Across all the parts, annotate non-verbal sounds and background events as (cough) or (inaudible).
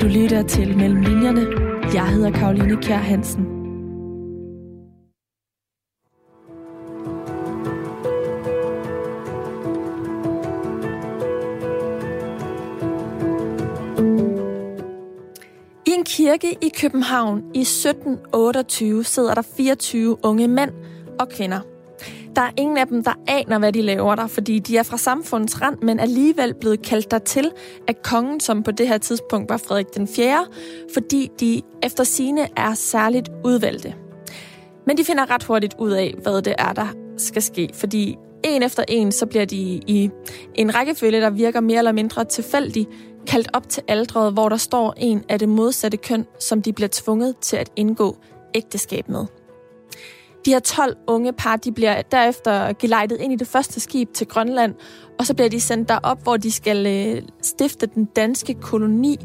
Du lytter til Mellem Linjerne. Jeg hedder Karoline Kjær Hansen. I en kirke i København i 1728 sidder der 24 unge mænd og kvinder. Der er ingen af dem, der aner, hvad de laver der, fordi de er fra samfundets rand, men alligevel blevet kaldt der til af kongen, som på det her tidspunkt var Frederik den 4., fordi de efter sine er særligt udvalgte. Men de finder ret hurtigt ud af, hvad det er, der skal ske, fordi en efter en, så bliver de i en rækkefølge, der virker mere eller mindre tilfældig, kaldt op til aldret, hvor der står en af det modsatte køn, som de bliver tvunget til at indgå ægteskab med. De her 12 unge par, de bliver derefter gelejtet ind i det første skib til Grønland, og så bliver de sendt derop, hvor de skal øh, stifte den danske koloni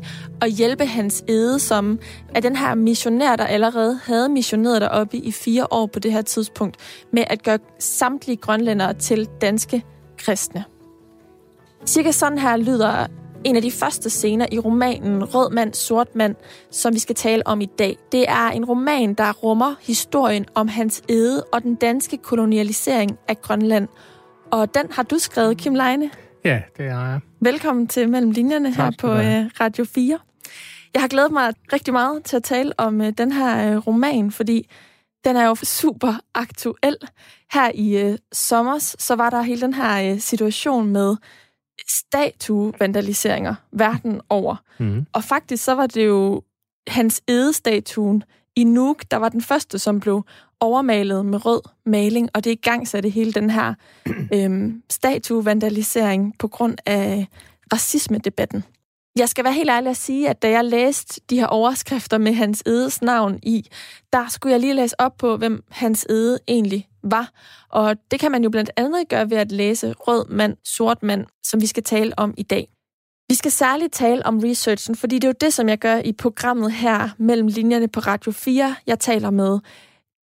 og hjælpe hans æde, som er den her missionær, der allerede havde missioneret deroppe i fire år på det her tidspunkt, med at gøre samtlige grønlændere til danske kristne. Cirka sådan her lyder en af de første scener i romanen Rød mand, sort mand, som vi skal tale om i dag. Det er en roman, der rummer historien om hans ede og den danske kolonialisering af Grønland. Og den har du skrevet, Kim Leine. Ja, det er jeg. Velkommen til Mellem Linjerne her på øh, Radio 4. Jeg har glædet mig rigtig meget til at tale om øh, den her øh, roman, fordi den er jo super aktuel. Her i øh, sommers, så var der hele den her øh, situation med statuevandaliseringer verden over. Mm. Og faktisk så var det jo hans edestatuen i Nuuk, der var den første, som blev overmalet med rød maling, og det i gang satte hele den her (clears throat) øhm, statuevandalisering på grund af racisme-debatten. Jeg skal være helt ærlig at sige, at da jeg læste de her overskrifter med hans edes navn i, der skulle jeg lige læse op på, hvem hans ede egentlig var. Og det kan man jo blandt andet gøre ved at læse Rød mand, sort mand, som vi skal tale om i dag. Vi skal særligt tale om researchen, fordi det er jo det, som jeg gør i programmet her mellem linjerne på Radio 4. Jeg taler med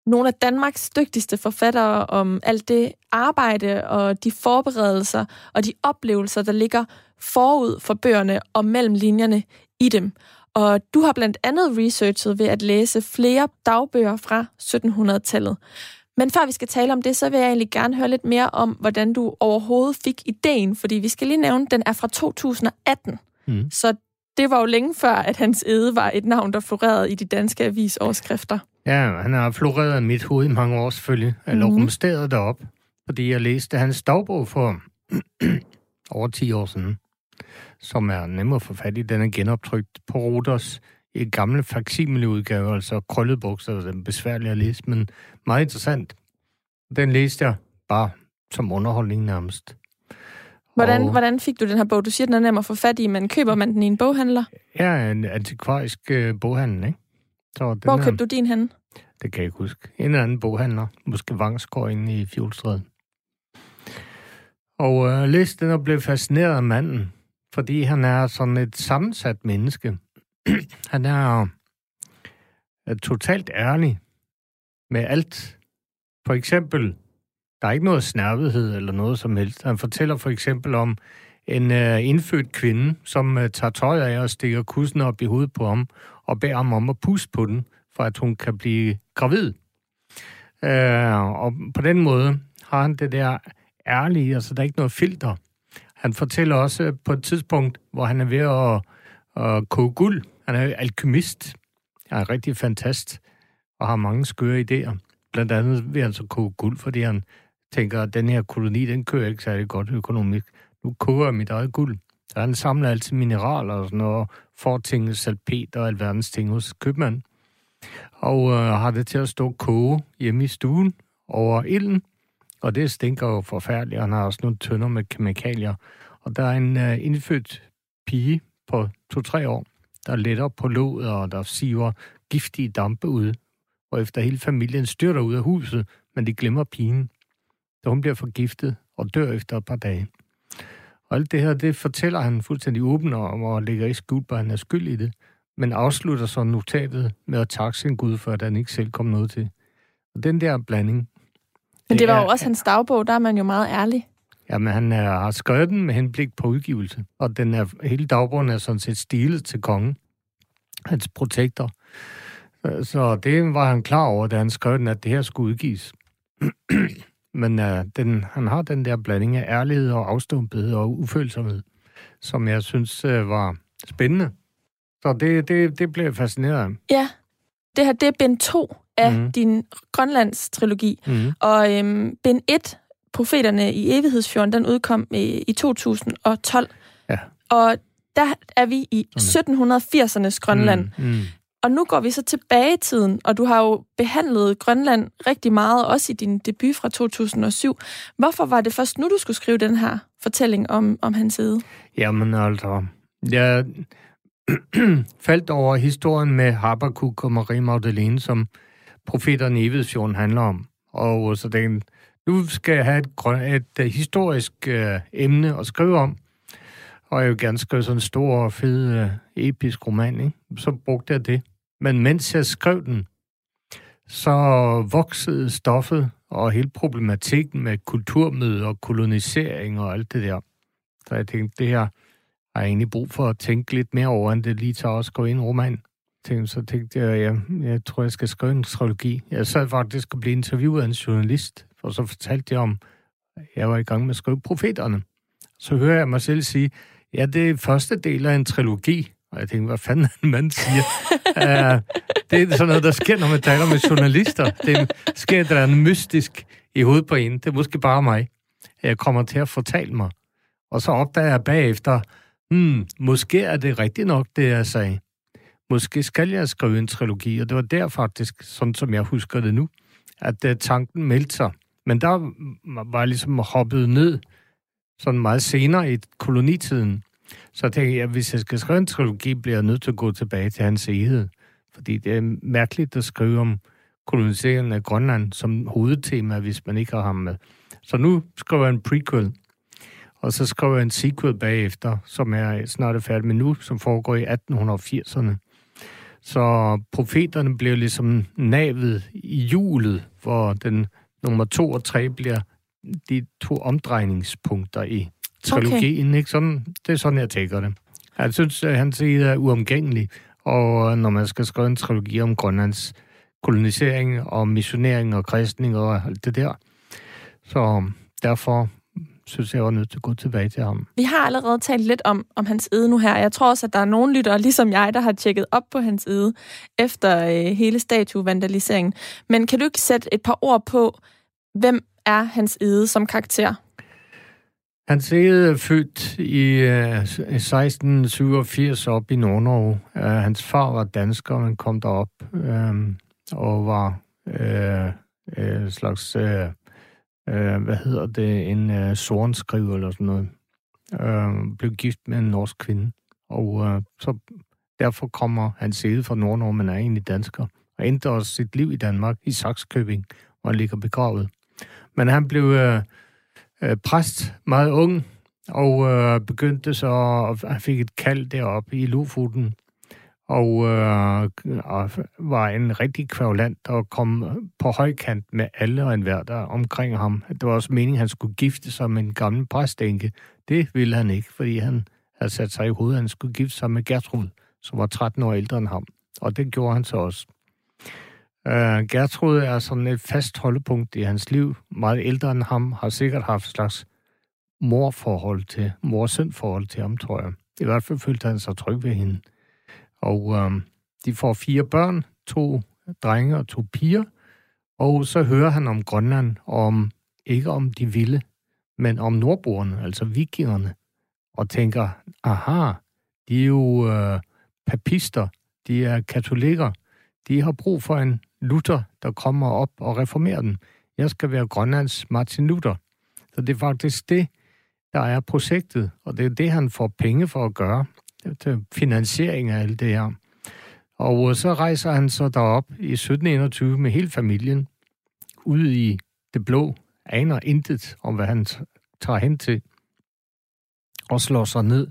nogle af Danmarks dygtigste forfattere om alt det arbejde og de forberedelser og de oplevelser, der ligger forud for bøgerne og mellem linjerne i dem. Og du har blandt andet researchet ved at læse flere dagbøger fra 1700-tallet. Men før vi skal tale om det, så vil jeg egentlig gerne høre lidt mere om, hvordan du overhovedet fik ideen, fordi vi skal lige nævne, at den er fra 2018. Mm. Så det var jo længe før, at hans ede var et navn, der florerede i de danske avisoverskrifter. Ja, han har floreret mit hoved i mange år selvfølgelig, eller Mhm. mm. rumsteret derop, fordi jeg læste hans dagbog for (clears throat) over 10 år siden, som er nem at få fat i. Den er genoptrykt på Roders i et gammel facsimile-udgave, altså krøllet bukser, den er besværlig at læse, men meget interessant. Den læste jeg bare som underholdning nærmest. Hvordan, Og- hvordan fik du den her bog? Du siger, den er nem at få fat i, men køber man den i en boghandler? Ja, en antikvarisk øh, boghandel, ikke? Så den Hvor købte du din henne? Det kan jeg ikke huske. En eller anden boghandler. Måske Vangsgaard inde i Fjolstræde. Og øh, Lis, den er blevet fascineret af manden, fordi han er sådan et sammensat menneske. (clears throat) han er øh, totalt ærlig med alt. For eksempel, der er ikke noget snærvighed eller noget som helst. Han fortæller for eksempel om en øh, indfødt kvinde, som øh, tager tøj af og stikker kussen op i hovedet på ham, og beder ham om at puste på den, for at hun kan blive gravid. Øh, og på den måde har han det der ærlige, altså der er ikke noget filter. Han fortæller også øh, på et tidspunkt, hvor han er ved at, at koge guld. Han er alkymist. Han er rigtig fantast og har mange skøre idéer. Blandt andet vil han så koge guld, fordi han tænker, at den her koloni, den kører ikke særlig godt økonomisk. Nu koger jeg mit eget guld. Så han samler altid mineraler og sådan noget, og får ting, salpet og alverdens ting hos købmanden. Og øh, har det til at stå koge hjemme i stuen over ilden. Og det stinker jo forfærdeligt. Han har også nogle tønder med kemikalier. Og der er en øh, indfødt pige på to-tre år, der letter på låget, og der siver giftige dampe ud. Og efter hele familien styrter ud af huset, men de glemmer pigen. Så hun bliver forgiftet og dør efter et par dage. Og alt det her, det fortæller han fuldstændig åbent om, og lægger ikke skjult på, at han er skyld i det. Men afslutter så notatet med at takke sin Gud for, at han ikke selv kom noget til. Og den der blanding... Men det var er- jo også hans dagbog, der er man jo meget ærlig. Jamen, han er, har skrevet den med henblik på udgivelse, og den er, hele dagbogen er sådan set stilet til kongen. hans protektor. Så det var han klar over, da han skrev den, at det her skulle udgives. (clears throat) Men uh, den, han har den der blanding af ærlighed og afstumpethed og ufølsomhed, som jeg synes uh, var spændende. Så det, det, det blev fascineret Ja, det her det er bind 2 af mm. din Grønlands trilogi. Mm. Og øhm, bind 1, Profeterne i Evighedsfjorden, den udkom i, i 2012. Ja. Og der er vi i 1780'ernes Grønland. Mm. Mm. Og nu går vi så tilbage i tiden, og du har jo behandlet Grønland rigtig meget, også i din debut fra 2007. Hvorfor var det først nu, du skulle skrive den her fortælling om, om hans side? Jamen altså, jeg (clears throat) faldt over historien med Habakkuk og Marie Magdalene, som profeterne i Evidsfjorden handler om. Og så den, nu skal jeg have et, grøn, et, øh, historisk øh, emne at skrive om. Og jeg vil gerne skrive sådan en stor og fed øh, episk roman, ikke? Så brugte jeg det. Men mens jeg skrev den, så voksede stoffet og hele problematikken med kulturmøde og kolonisering og alt det der. Så jeg tænkte, det her har jeg egentlig brug for at tænke lidt mere over, end det lige tager også gå ind i roman. Så tænkte jeg, jeg, jeg tror, jeg skal skrive en trilogi. Jeg sad faktisk og blev interviewet af en journalist, og så fortalte jeg om, at jeg var i gang med at skrive profeterne. Så hører jeg mig selv sige, ja, det er første del af en trilogi. Og jeg tænkte, hvad fanden en mand siger? (laughs) uh, det er sådan noget, der sker, når man taler med journalister. Det sker der er mystisk i hovedet på en. Det er måske bare mig. Jeg kommer til at fortælle mig. Og så opdager jeg bagefter, hmm, måske er det rigtigt nok, det jeg sagde. Måske skal jeg skrive en trilogi, og det var der faktisk, sådan som jeg husker det nu, at uh, tanken meldte sig. Men der var jeg ligesom hoppet ned sådan meget senere i kolonitiden. Så jeg tænkte jeg, at hvis jeg skal skrive en trilogi, bliver jeg nødt til at gå tilbage til hans eghed. Fordi det er mærkeligt at skrive om koloniseringen af Grønland som hovedtema, hvis man ikke har ham med. Så nu skriver jeg en prequel, og så skriver jeg en sequel bagefter, som er snart er færdig med nu, som foregår i 1880'erne. Så profeterne bliver ligesom navet i hjulet, hvor den nummer to og tre bliver de to omdrejningspunkter i trilogien. Okay. Ikke? Sådan, det er sådan, jeg tænker det. Jeg synes, at hans side er uomgængelig, og når man skal skrive en trilogi om Grønlands kolonisering og missionering og kristning og alt det der. Så derfor synes jeg, var nødt til at gå tilbage til ham. Vi har allerede talt lidt om, om hans ede nu her. Jeg tror også, at der er nogle lyttere, ligesom jeg, der har tjekket op på hans ede efter øh, hele statue-vandaliseringen. Men kan du ikke sætte et par ord på, hvem er hans ede som karakter? Hans ede er født i uh, 1687 op i Nord-Norge. Uh, hans far var dansker, men kom derop uh, og var uh, uh, slags, uh, øh, hvad hedder det, en øh, sorenskriver eller sådan noget. øh, blev gift med en norsk kvinde. Og øh, så derfor kommer han side fra Nord-Norge, men er egentlig dansker. Og endte også sit liv i Danmark, i Saxkøbing, hvor han ligger begravet. Men han blev øh, øh, præst meget ung, og øh, begyndte så, og han fik et kald deroppe i Lofoten, og, øh, og var en rigtig kvalant og kom på højkant med alle og enhver der omkring ham. Det var også meningen, at han skulle gifte sig med en gammel præstænke. Det ville han ikke, fordi han havde sat sig i hovedet, at han skulle gifte sig med Gertrud, som var 13 år ældre end ham. Og det gjorde han så også. Øh, Gertrud er sådan et fast holdepunkt i hans liv. Meget ældre end ham, har sikkert haft et slags morforhold til, mor forhold til ham, tror jeg. I hvert fald følte han sig tryg ved hende. Og øh, de får fire børn, to drenge og to piger. Og så hører han om Grønland, om ikke om de vilde, men om nordboerne, altså vikingerne. Og tænker, aha, de er jo øh, papister, de er katolikker, de har brug for en Luther, der kommer op og reformerer den. Jeg skal være Grønlands Martin Luther. Så det er faktisk det, der er projektet, og det er det, han får penge for at gøre til finansiering af alt det her. Og så rejser han så derop i 1721 med hele familien, ud i det blå, aner intet om, hvad han tager hen til, og slår sig ned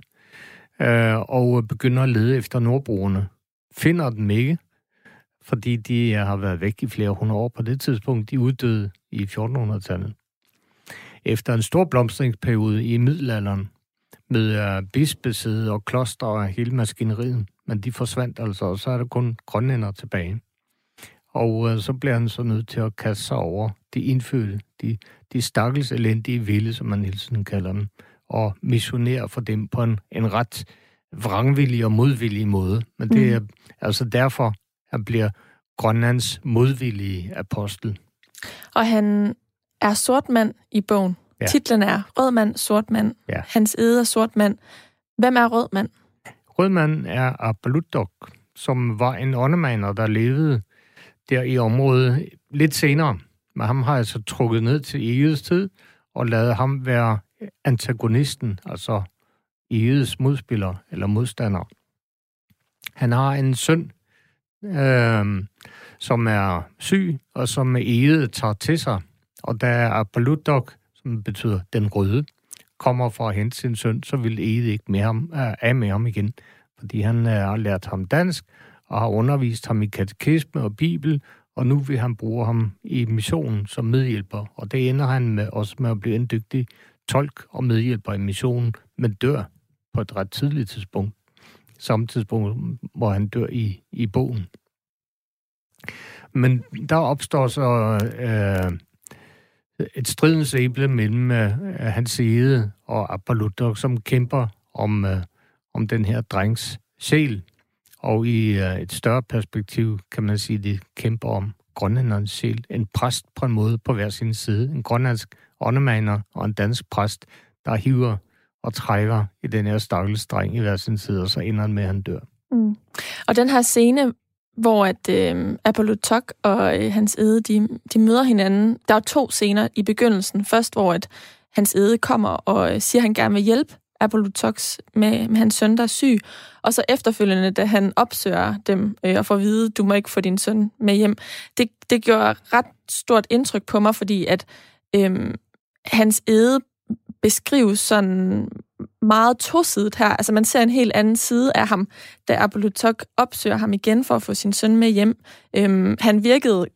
øh, og begynder at lede efter nordbrugerne. Finder dem ikke, fordi de øh, har været væk i flere hundrede år på det tidspunkt. De uddøde i 1400-tallet. Efter en stor blomstringsperiode i middelalderen, med uh, bispesæde og kloster og hele maskineriet, men de forsvandt altså, og så er der kun grønlænder tilbage. Og øh, så bliver han så nødt til at kaste sig over de indfødte, de, de stakkels elendige vilde, som man hele tiden kalder dem, og missionere for dem på en, en ret vrangvillig og modvillig måde. Men det er mm. altså derfor, han bliver Grønlands modvillige apostel. Og han er sort mand i bogen. Ja. Titlen er Rød mand, sort mand. Ja. Hans ede er sort mand. Hvem er rød mand? Rød mand er Abaludok, som var en åndemander, der levede der i området lidt senere. Men ham har altså trukket ned til Egedes tid og lavet ham være antagonisten, altså Egedes modspiller eller modstander. Han har en søn, øh, som er syg, og som Ede tager til sig. Og da Abaludok, som betyder den røde, kommer for at hente sin søn, så vil Ede ikke med ham, øh, af med ham igen, fordi han øh, har lært ham dansk, og har undervist ham i katekisme og bibel, og nu vil han bruge ham i missionen som medhjælper. Og det ender han med, også med at blive en dygtig tolk og medhjælper i missionen, men dør på et ret tidligt tidspunkt. Samme tidspunkt, hvor han dør i, i bogen. Men der opstår så øh, et stridens æble mellem øh, øh, hans side og Apollo, som kæmper om, øh, om den her drengs sjæl. Og i uh, et større perspektiv kan man sige, at det kæmper om grønlændernes sjæl. En præst på en måde på hver sin side. En grønlandsk åndemaner og en dansk præst, der hiver og trækker i den her stakkels dreng i hver sin side, og så ender han med, at han dør. Mm. Og den her scene, hvor at øh, Apollo Tok og øh, hans æde, de, de møder hinanden. Der er to scener i begyndelsen. Først, hvor at hans æde kommer og øh, siger, at han gerne vil hjælpe Apollotox med, med hans søn, der er syg. Og så efterfølgende, da han opsøger dem øh, og får at vide, du må ikke få din søn med hjem. Det, det gjorde ret stort indtryk på mig, fordi at øh, hans æde beskrives sådan meget tosidigt her. Altså man ser en helt anden side af ham, da Apollotok opsøger ham igen for at få sin søn med hjem. Øhm, han virkede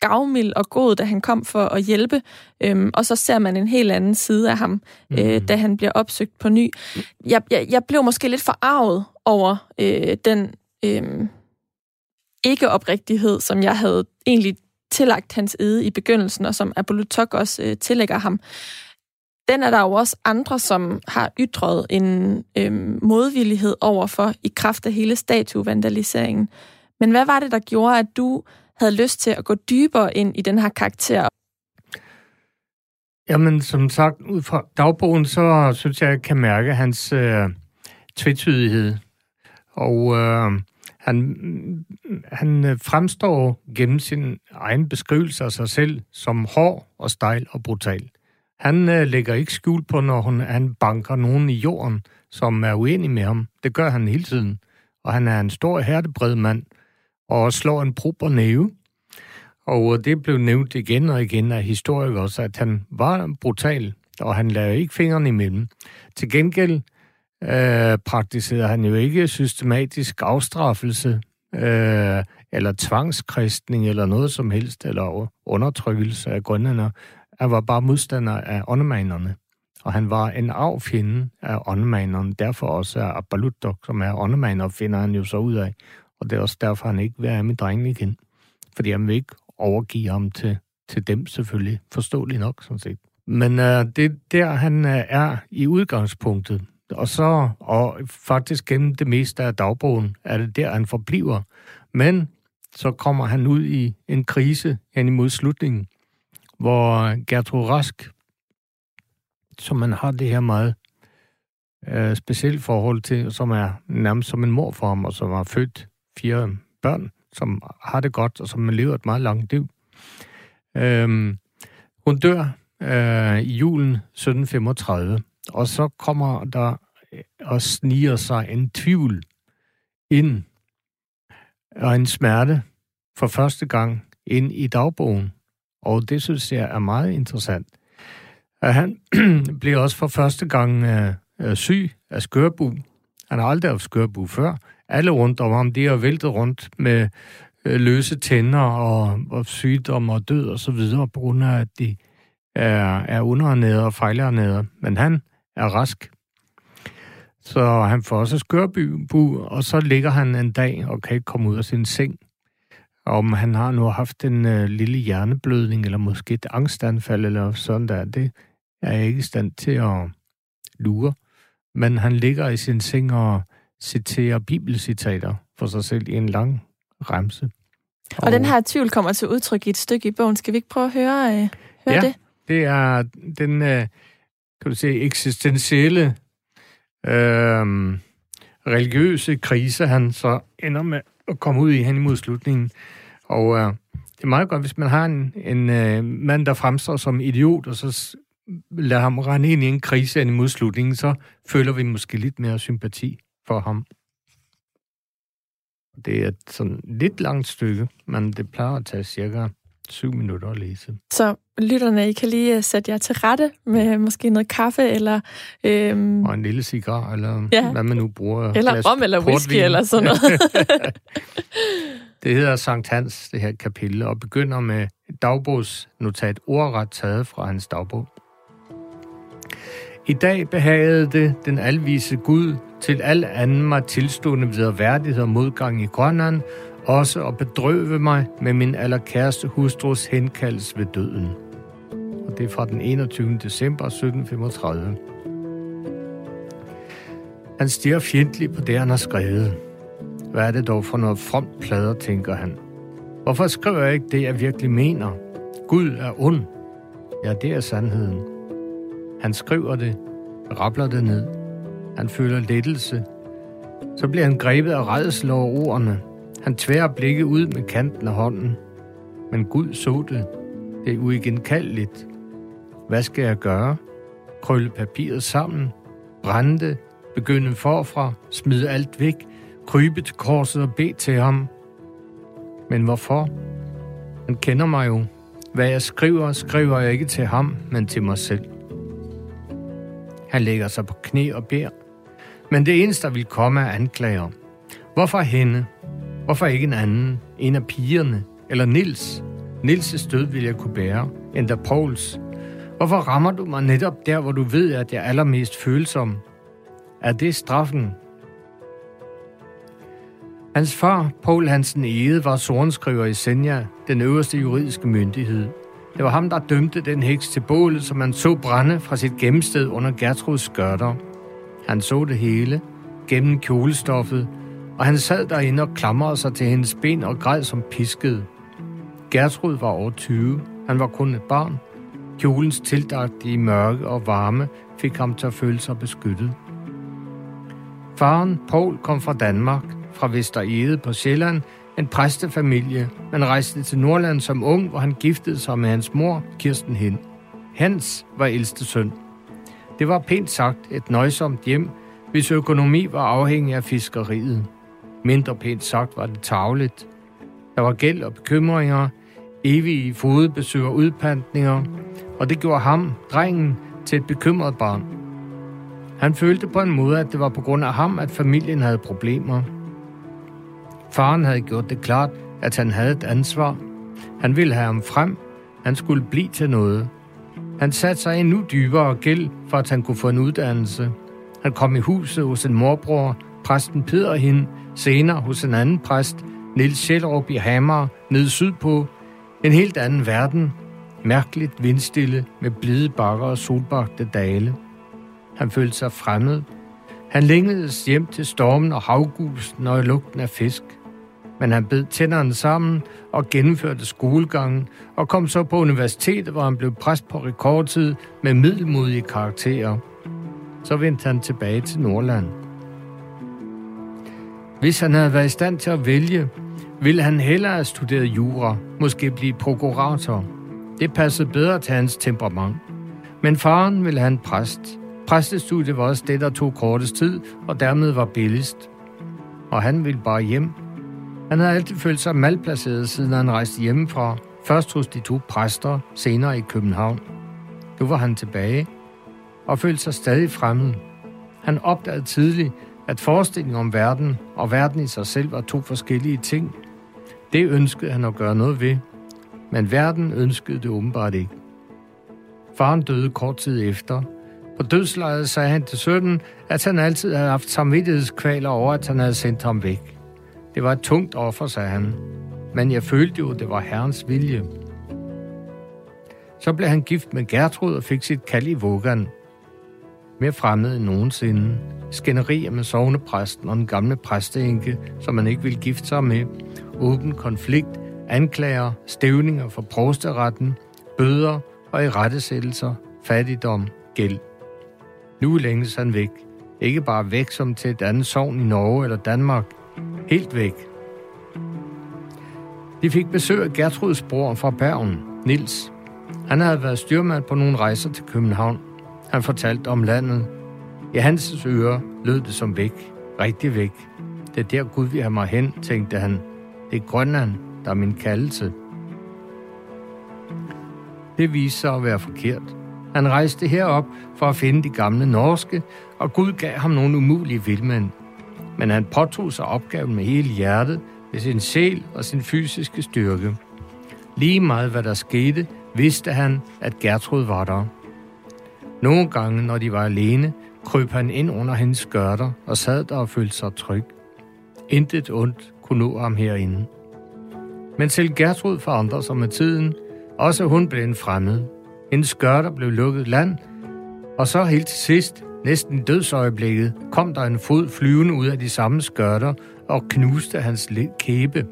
gavmild og god, da han kom for at hjælpe, øhm, og så ser man en helt anden side af ham, øh, mhm. da han bliver opsøgt på ny. Jeg, jeg, jeg blev måske lidt forarvet over øh, den øh, ikke-oprigtighed, som jeg havde egentlig tillagt hans ede i begyndelsen, og som Apollotok også øh, tillægger ham. Den er der jo også andre, som har ytret en øh, modvillighed overfor i kraft af hele statuevandaliseringen. Men hvad var det, der gjorde, at du havde lyst til at gå dybere ind i den her karakter? Jamen, som sagt, ud fra dagbogen, så synes jeg, jeg kan mærke hans øh, tvetydighed. Og øh, han, han øh, fremstår gennem sin egen beskrivelse af sig selv som hård og stejl og brutal. Han øh, lægger ikke skjul på, når hun, han banker nogen i jorden, som er uenig med ham. Det gør han hele tiden. Og han er en stor hertebred mand, og slår en proper næve. Og øh, det blev nævnt igen og igen af historikere, at han var brutal, og han lavede ikke fingrene imellem. Til gengæld øh, praktiserede han jo ikke systematisk afstraffelse øh, eller tvangskristning eller noget som helst, eller undertrykkelse af grønlænder. Han var bare modstander af åndemanerne. Og han var en affjende af åndemanerne. Derfor også er Abalutdok, som er åndemaner, finder han jo så ud af. Og det er også derfor, han ikke vil have med drengen igen. Fordi han vil ikke overgive ham til, til dem selvfølgelig. Forståeligt nok, sådan set. Men øh, det er der, han øh, er i udgangspunktet. Og så, og faktisk gennem det meste af dagbogen, er det der, han forbliver. Men så kommer han ud i en krise hen imod slutningen, hvor Gertrud Rask, som man har det her meget øh, specielt forhold til, som er nærmest som en mor for ham, og som har født fire børn, som har det godt, og som lever et meget langt liv. Øhm, hun dør øh, i julen 1735, og så kommer der øh, og sniger sig en tvivl ind, og en smerte for første gang ind i dagbogen. Og det synes jeg er meget interessant. At han (clears throat) blev også for første gang øh, øh, syg af skørbu. Han har aldrig haft skørbu før alle rundt om ham, de har væltet rundt med øh, løse tænder og, og sygdom og død og så videre, på grund af, at de er, er underernæret og fejlernæret. Men han er rask. Så han får også skørbu, og så ligger han en dag og kan ikke komme ud af sin seng. Om han har nu haft en uh, lille hjerneblødning, eller måske et angstanfald, eller sådan der, det er jeg ikke i stand til at lure. Men han ligger i sin seng og citerer bibelcitater for sig selv i en lang remse. Og, og den her tvivl kommer til udtryk i et stykke i bogen. Skal vi ikke prøve at høre, øh, høre ja, det? det er den, øh, kan du sige, eksistentielle øh, religiøse krise, han så ender med at komme ud i hen imod slutningen. Og øh, det er meget godt, hvis man har en, en øh, mand, der fremstår som idiot, og så lader ham rende ind i en krise hen imod slutningen, så føler vi måske lidt mere sympati for ham. Det er et sådan lidt langt stykke, men det plejer at tage cirka syv minutter at læse. Så lytterne, I kan lige øh, sætte jer til rette med måske noget kaffe, eller... Øhm... Og en lille cigar, eller ja. hvad man nu bruger. Eller rom, eller portvin. whisky, eller sådan noget. (laughs) (laughs) det hedder Sankt Hans, det her kapitel, og begynder med et dagbogsnotat ordret taget fra hans dagbog. I dag behagede det den alvise Gud til al anden mig tilstående værdighed og modgang i Grønland, også at bedrøve mig med min allerkæreste hustrus henkaldelse ved døden. Og det er fra den 21. december 1735. Han stiger fjendtligt på det, han har skrevet. Hvad er det dog for noget fromt plader, tænker han. Hvorfor skriver jeg ikke det, jeg virkelig mener? Gud er ond. Ja, det er sandheden. Han skriver det, rabler det ned. Han føler lettelse. Så bliver han grebet af redsel over ordene. Han tværer blikket ud med kanten af hånden. Men Gud så det. Det er uigenkaldeligt. Hvad skal jeg gøre? Krølle papiret sammen? Brænde det? Begynde forfra? Smide alt væk? Krybe til korset og bede til ham? Men hvorfor? Han kender mig jo. Hvad jeg skriver, skriver jeg ikke til ham, men til mig selv. Han lægger sig på knæ og beder. Men det eneste, der vil komme, er anklager. Hvorfor hende? Hvorfor ikke en anden? En af pigerne? Eller Nils? Nils' død vil jeg kunne bære, endda Pauls. Hvorfor rammer du mig netop der, hvor du ved, at jeg er allermest følsom? Er det straffen? Hans far, Paul Hansen Ede, var sorenskriver i Senja, den øverste juridiske myndighed. Det var ham, der dømte den heks til bålet, som man så brænde fra sit gemmested under Gertruds skørter. Han så det hele, gennem kjolestoffet, og han sad derinde og klamrede sig til hendes ben og græd som pisket. Gertrud var over 20. Han var kun et barn. Kjolens tildagtige mørke og varme fik ham til at føle sig beskyttet. Faren, Paul, kom fra Danmark, fra Vester Ede på Sjælland, en præstefamilie, men rejste til Nordland som ung, hvor han giftede sig med hans mor, Kirsten Hen. Hans var ældste søn. Det var pænt sagt et nøjsomt hjem, hvis økonomi var afhængig af fiskeriet. Mindre pænt sagt var det tavligt. Der var gæld og bekymringer, evige fodbesøg og udpantninger, og det gjorde ham, drengen, til et bekymret barn. Han følte på en måde, at det var på grund af ham, at familien havde problemer. Faren havde gjort det klart, at han havde et ansvar. Han ville have ham frem. Han skulle blive til noget. Han satte sig endnu dybere gæld, for at han kunne få en uddannelse. Han kom i huset hos en morbror, præsten Peder hende, senere hos en anden præst, Nils Sjælrup i Hammer, nede sydpå. En helt anden verden. Mærkeligt vindstille med blide bakker og solbagte dale. Han følte sig fremmed. Han længedes hjem til stormen og havgusen og lugten af fisk. Men han bed tænderne sammen og gennemførte skolegangen og kom så på universitetet, hvor han blev præst på rekordtid med middelmodige karakterer. Så vendte han tilbage til Nordland. Hvis han havde været i stand til at vælge, ville han hellere have studeret jura, måske blive prokurator. Det passede bedre til hans temperament. Men faren ville have en præst. Præstestudiet var også det, der tog kortest tid, og dermed var billigst. Og han ville bare hjem. Han havde altid følt sig malplaceret, siden han rejste hjemmefra. Først hos de to præster, senere i København. Nu var han tilbage, og følte sig stadig fremmed. Han opdagede tidligt, at forestillingen om verden og verden i sig selv var to forskellige ting. Det ønskede han at gøre noget ved, men verden ønskede det åbenbart ikke. Faren døde kort tid efter. På dødslejet sagde han til sønnen, at han altid havde haft samvittighedskvaler over, at han havde sendt ham væk. Det var et tungt offer, sagde han. Men jeg følte jo, det var Herrens vilje. Så blev han gift med Gertrud og fik sit kald i Vågan. Mere fremmed end nogensinde. Skænderier med sovnepræsten og den gamle præsteenke, som man ikke ville gifte sig med. Åben konflikt, anklager, stævninger for prosteretten, bøder og i rettesættelser, fattigdom, gæld. Nu længes han væk. Ikke bare væk som til et andet sovn i Norge eller Danmark. Helt væk. De fik besøg af Gertruds bror fra Bergen, Nils. Han havde været styrmand på nogle rejser til København. Han fortalte om landet. I hans ører lød det som væk. Rigtig væk. Det er der Gud vil have mig hen, tænkte han. Det er Grønland, der er min kaldelse. Det viste sig at være forkert. Han rejste herop for at finde de gamle norske, og Gud gav ham nogle umulige vildmænd. Men han påtog sig opgaven med hele hjertet, med sin sjæl og sin fysiske styrke. Lige meget hvad der skete, vidste han, at Gertrud var der. Nogle gange, når de var alene, kryb han ind under hendes skørter og sad der og følte sig tryg. Intet ondt kunne nå ham herinde. Men selv Gertrud forandrede sig med tiden. Også hun blev en fremmed. Hendes skørter blev lukket land, og så helt til sidst, næsten dødsøjeblikket, kom der en fod flyvende ud af de samme skørter og knuste hans kæbe.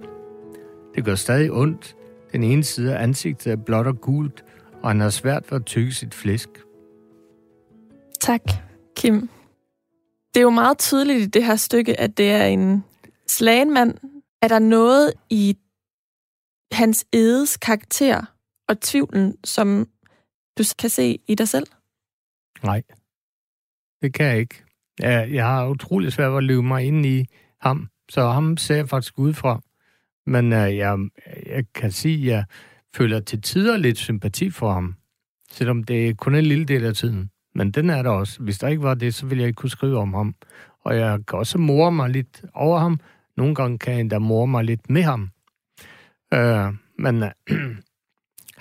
Det gør stadig ondt. Den ene side af ansigtet er blåt og gult, og han har svært ved at tykke sit flæsk. Tak, Kim. Det er jo meget tydeligt i det her stykke, at det er en slagenmand. Er der noget i hans edes karakter og tvivlen, som du kan se i dig selv? Nej, det kan jeg ikke. Jeg, jeg har utrolig svært ved at løbe mig ind i ham, så ham ser jeg faktisk ud fra. Men uh, jeg, jeg kan sige, at jeg føler til tider lidt sympati for ham, selvom det er kun en lille del af tiden. Men den er der også. Hvis der ikke var det, så ville jeg ikke kunne skrive om ham. Og jeg kan også more mig lidt over ham. Nogle gange kan jeg endda more mig lidt med ham. Uh, men uh, (clears throat)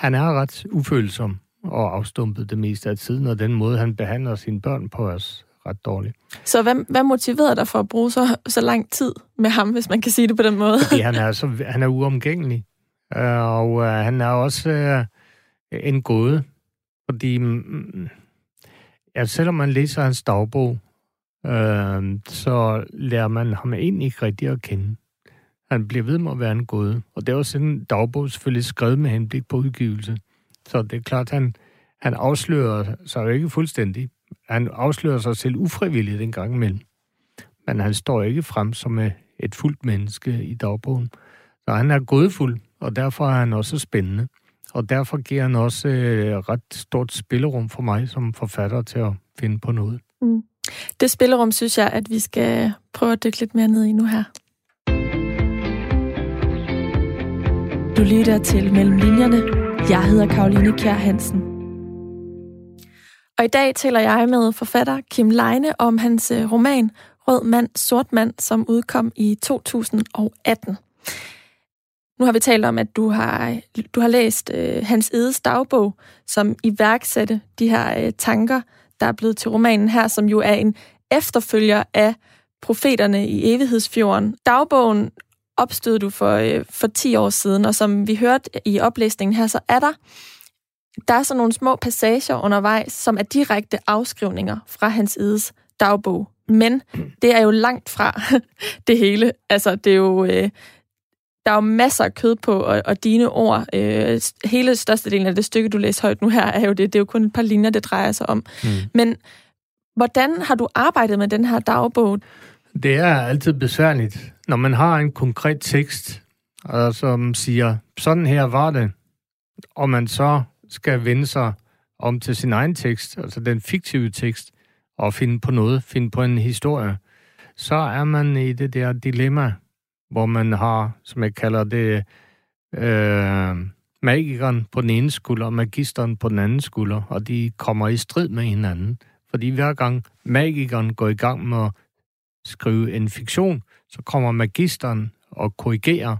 han er ret ufølsom (laughs) og afstumpet det meste af tiden, og den måde, han behandler sine børn på, os ret dårligt. Så hvad, hvad motiverede dig for at bruge så, så lang tid med ham, hvis man kan sige det på den måde? Fordi han er, så, han er uomgængelig, øh, og uh, han er også uh, en gåde, fordi mm, ja, selvom man læser hans dagbog, uh, så lærer man ham egentlig ikke rigtig at kende. Han bliver ved med at være en gåde, og det er også en dagbog selvfølgelig skrevet med henblik på udgivelse. Så det er klart, han, han afslører sig jo ikke fuldstændig. Han afslører sig selv ufrivilligt en gang imellem. Men han står ikke frem som øh, et fuldt menneske i dagbogen. Så han er godfuld, og derfor er han også spændende. Og derfor giver han også øh, ret stort spillerum for mig som forfatter til at finde på noget. Mm. Det spillerum synes jeg, at vi skal prøve at dykke lidt mere ned i nu her. Du lytter til Mellem Linjerne jeg hedder Karoline Kjær Hansen. Og i dag taler jeg med forfatter Kim Leine om hans øh, roman Rød mand, sort mand, som udkom i 2018. Nu har vi talt om, at du har, du har læst øh, Hans Edes dagbog, som iværksatte de her øh, tanker, der er blevet til romanen her, som jo er en efterfølger af profeterne i evighedsfjorden. Dagbogen opstod du for, øh, for 10 år siden, og som vi hørte i oplæsningen her, så er der der er så nogle små passager undervejs, som er direkte afskrivninger fra hans edes dagbog. Men det er jo langt fra (laughs) det hele. Altså, det er jo... Øh, der er jo masser af kød på, og, og dine ord, øh, hele størstedelen af det stykke, du læser højt nu her, er jo det. Det er jo kun et par linjer, det drejer sig om. Mm. Men hvordan har du arbejdet med den her dagbog? Det er altid besværligt, når man har en konkret tekst, og som siger, sådan her var det, og man så skal vende sig om til sin egen tekst, altså den fiktive tekst, og finde på noget, finde på en historie, så er man i det der dilemma, hvor man har, som jeg kalder det, øh, magikeren på den ene skulder og magisteren på den anden skulder, og de kommer i strid med hinanden. Fordi hver gang magikeren går i gang med at skrive en fiktion, så kommer magisteren og korrigerer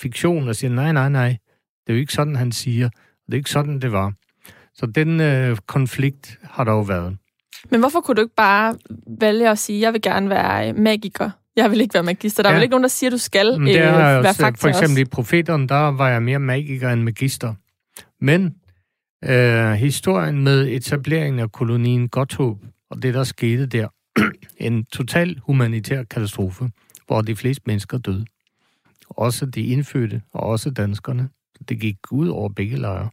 fiktion og siger, nej, nej, nej, det er jo ikke sådan, han siger. Det er ikke sådan, det var. Så den øh, konflikt har der jo været. Men hvorfor kunne du ikke bare vælge at sige, jeg vil gerne være øh, magiker? Jeg vil ikke være magister. Der er ja. vel ikke nogen, der siger, du skal Men det øh, være fakta For eksempel også. i Profeteren, der var jeg mere magiker end magister. Men øh, historien med etableringen af kolonien Godthåb, og det, der skete der, (clears throat) en total humanitær katastrofe, hvor de fleste mennesker døde. Også de indfødte, og også danskerne. Det gik ud over begge lejre.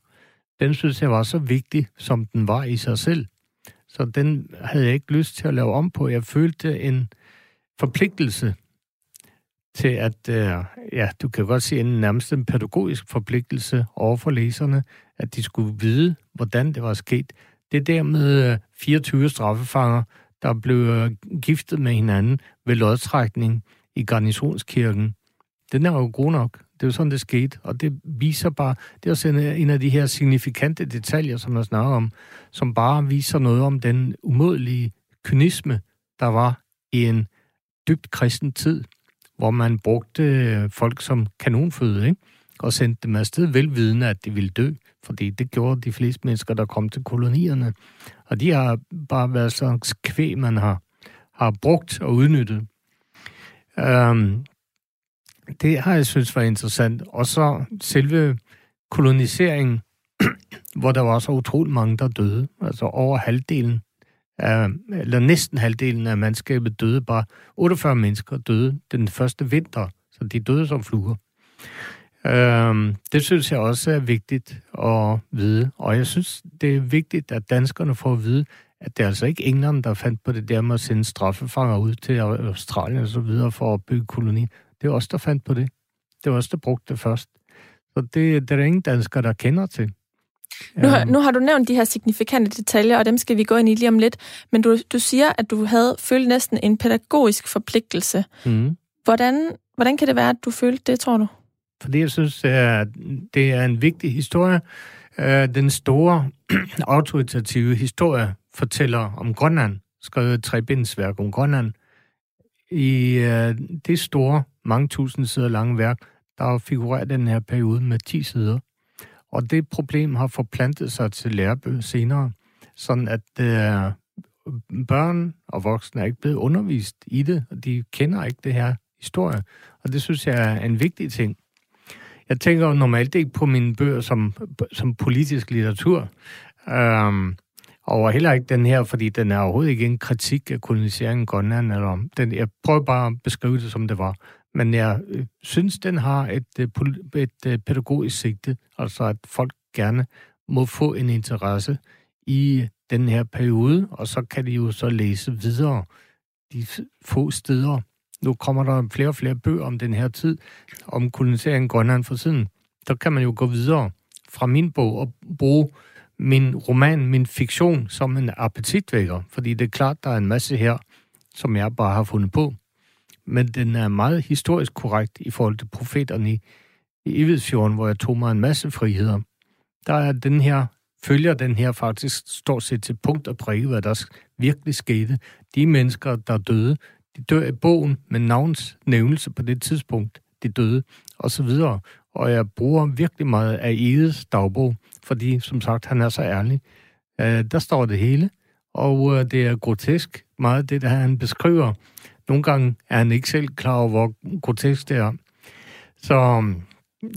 Den synes jeg var så vigtig, som den var i sig selv. Så den havde jeg ikke lyst til at lave om på. Jeg følte en forpligtelse til at, øh, ja, du kan godt sige en nærmest en pædagogisk forpligtelse over for læserne, at de skulle vide, hvordan det var sket. Det der med øh, 24 straffefanger, der blev øh, giftet med hinanden ved lodtrækning i garnisonskirken, den er jo god nok. Det er jo sådan, det skete. Og det viser bare, det er også en af de her signifikante detaljer, som jeg snakker om, som bare viser noget om den umådelige kynisme, der var i en dybt kristen tid, hvor man brugte folk som kanonføde, ikke? og sendte dem afsted velvidende, at de ville dø, fordi det gjorde de fleste mennesker, der kom til kolonierne. Og de har bare været sådan kvæg, man har, har brugt og udnyttet. Øhm, det har jeg synes var interessant. Og så selve koloniseringen, (clears throat) hvor der var så utrolig mange, der døde. Altså over halvdelen, af, eller næsten halvdelen af mandskabet døde. Bare 48 mennesker døde den første vinter, så de døde som fluer. Øhm, det synes jeg også er vigtigt at vide. Og jeg synes, det er vigtigt, at danskerne får at vide, at det er altså ikke England, der fandt på det der med at sende straffefanger ud til Australien og så videre for at bygge koloni. Det er os, der fandt på det. Det er os, der brugte det først. Så det, det er der ingen danskere, der kender til. Nu har, nu har du nævnt de her signifikante detaljer, og dem skal vi gå ind i lige om lidt. Men du, du siger, at du havde følt næsten en pædagogisk forpligtelse. Mm. Hvordan, hvordan kan det være, at du følte det, tror du? Fordi jeg synes, at det er en vigtig historie. Øh, den store (clears throat) autoritative historie fortæller om Grønland, skrevet et trebindsværk om Grønland. I øh, det store mange tusind sider lange værk, der figurerer den her periode med 10 sider. Og det problem har forplantet sig til lærebøger senere, sådan at øh, børn og voksne er ikke blevet undervist i det, og de kender ikke det her historie. Og det synes jeg er en vigtig ting. Jeg tænker jo normalt ikke på mine bøger som, som politisk litteratur. Øhm, og heller ikke den her, fordi den er overhovedet ikke en kritik af koloniseringen i Grønland. Eller, den, jeg prøver bare at beskrive det, som det var. Men jeg øh, synes, den har et, øh, et, øh, pædagogisk sigte, altså at folk gerne må få en interesse i den her periode, og så kan de jo så læse videre de få steder. Nu kommer der flere og flere bøger om den her tid, om koloniseringen i Grønland for siden. Så kan man jo gå videre fra min bog og bruge min roman, min fiktion, som en appetitvækker. Fordi det er klart, der er en masse her, som jeg bare har fundet på men den er meget historisk korrekt i forhold til profeterne i, i Evidsfjorden, hvor jeg tog mig en masse friheder. Der er den her, følger den her faktisk stort set til punkt og prikke, hvad der virkelig skete. De mennesker, der døde, de dør i bogen med navns nævnelse på det tidspunkt, de døde, og så videre. Og jeg bruger virkelig meget af Edes dagbog, fordi, som sagt, han er så ærlig. Øh, der står det hele, og øh, det er grotesk meget det, der han beskriver nogle gange er han ikke selv klar over, hvor grotesk det er. Så um,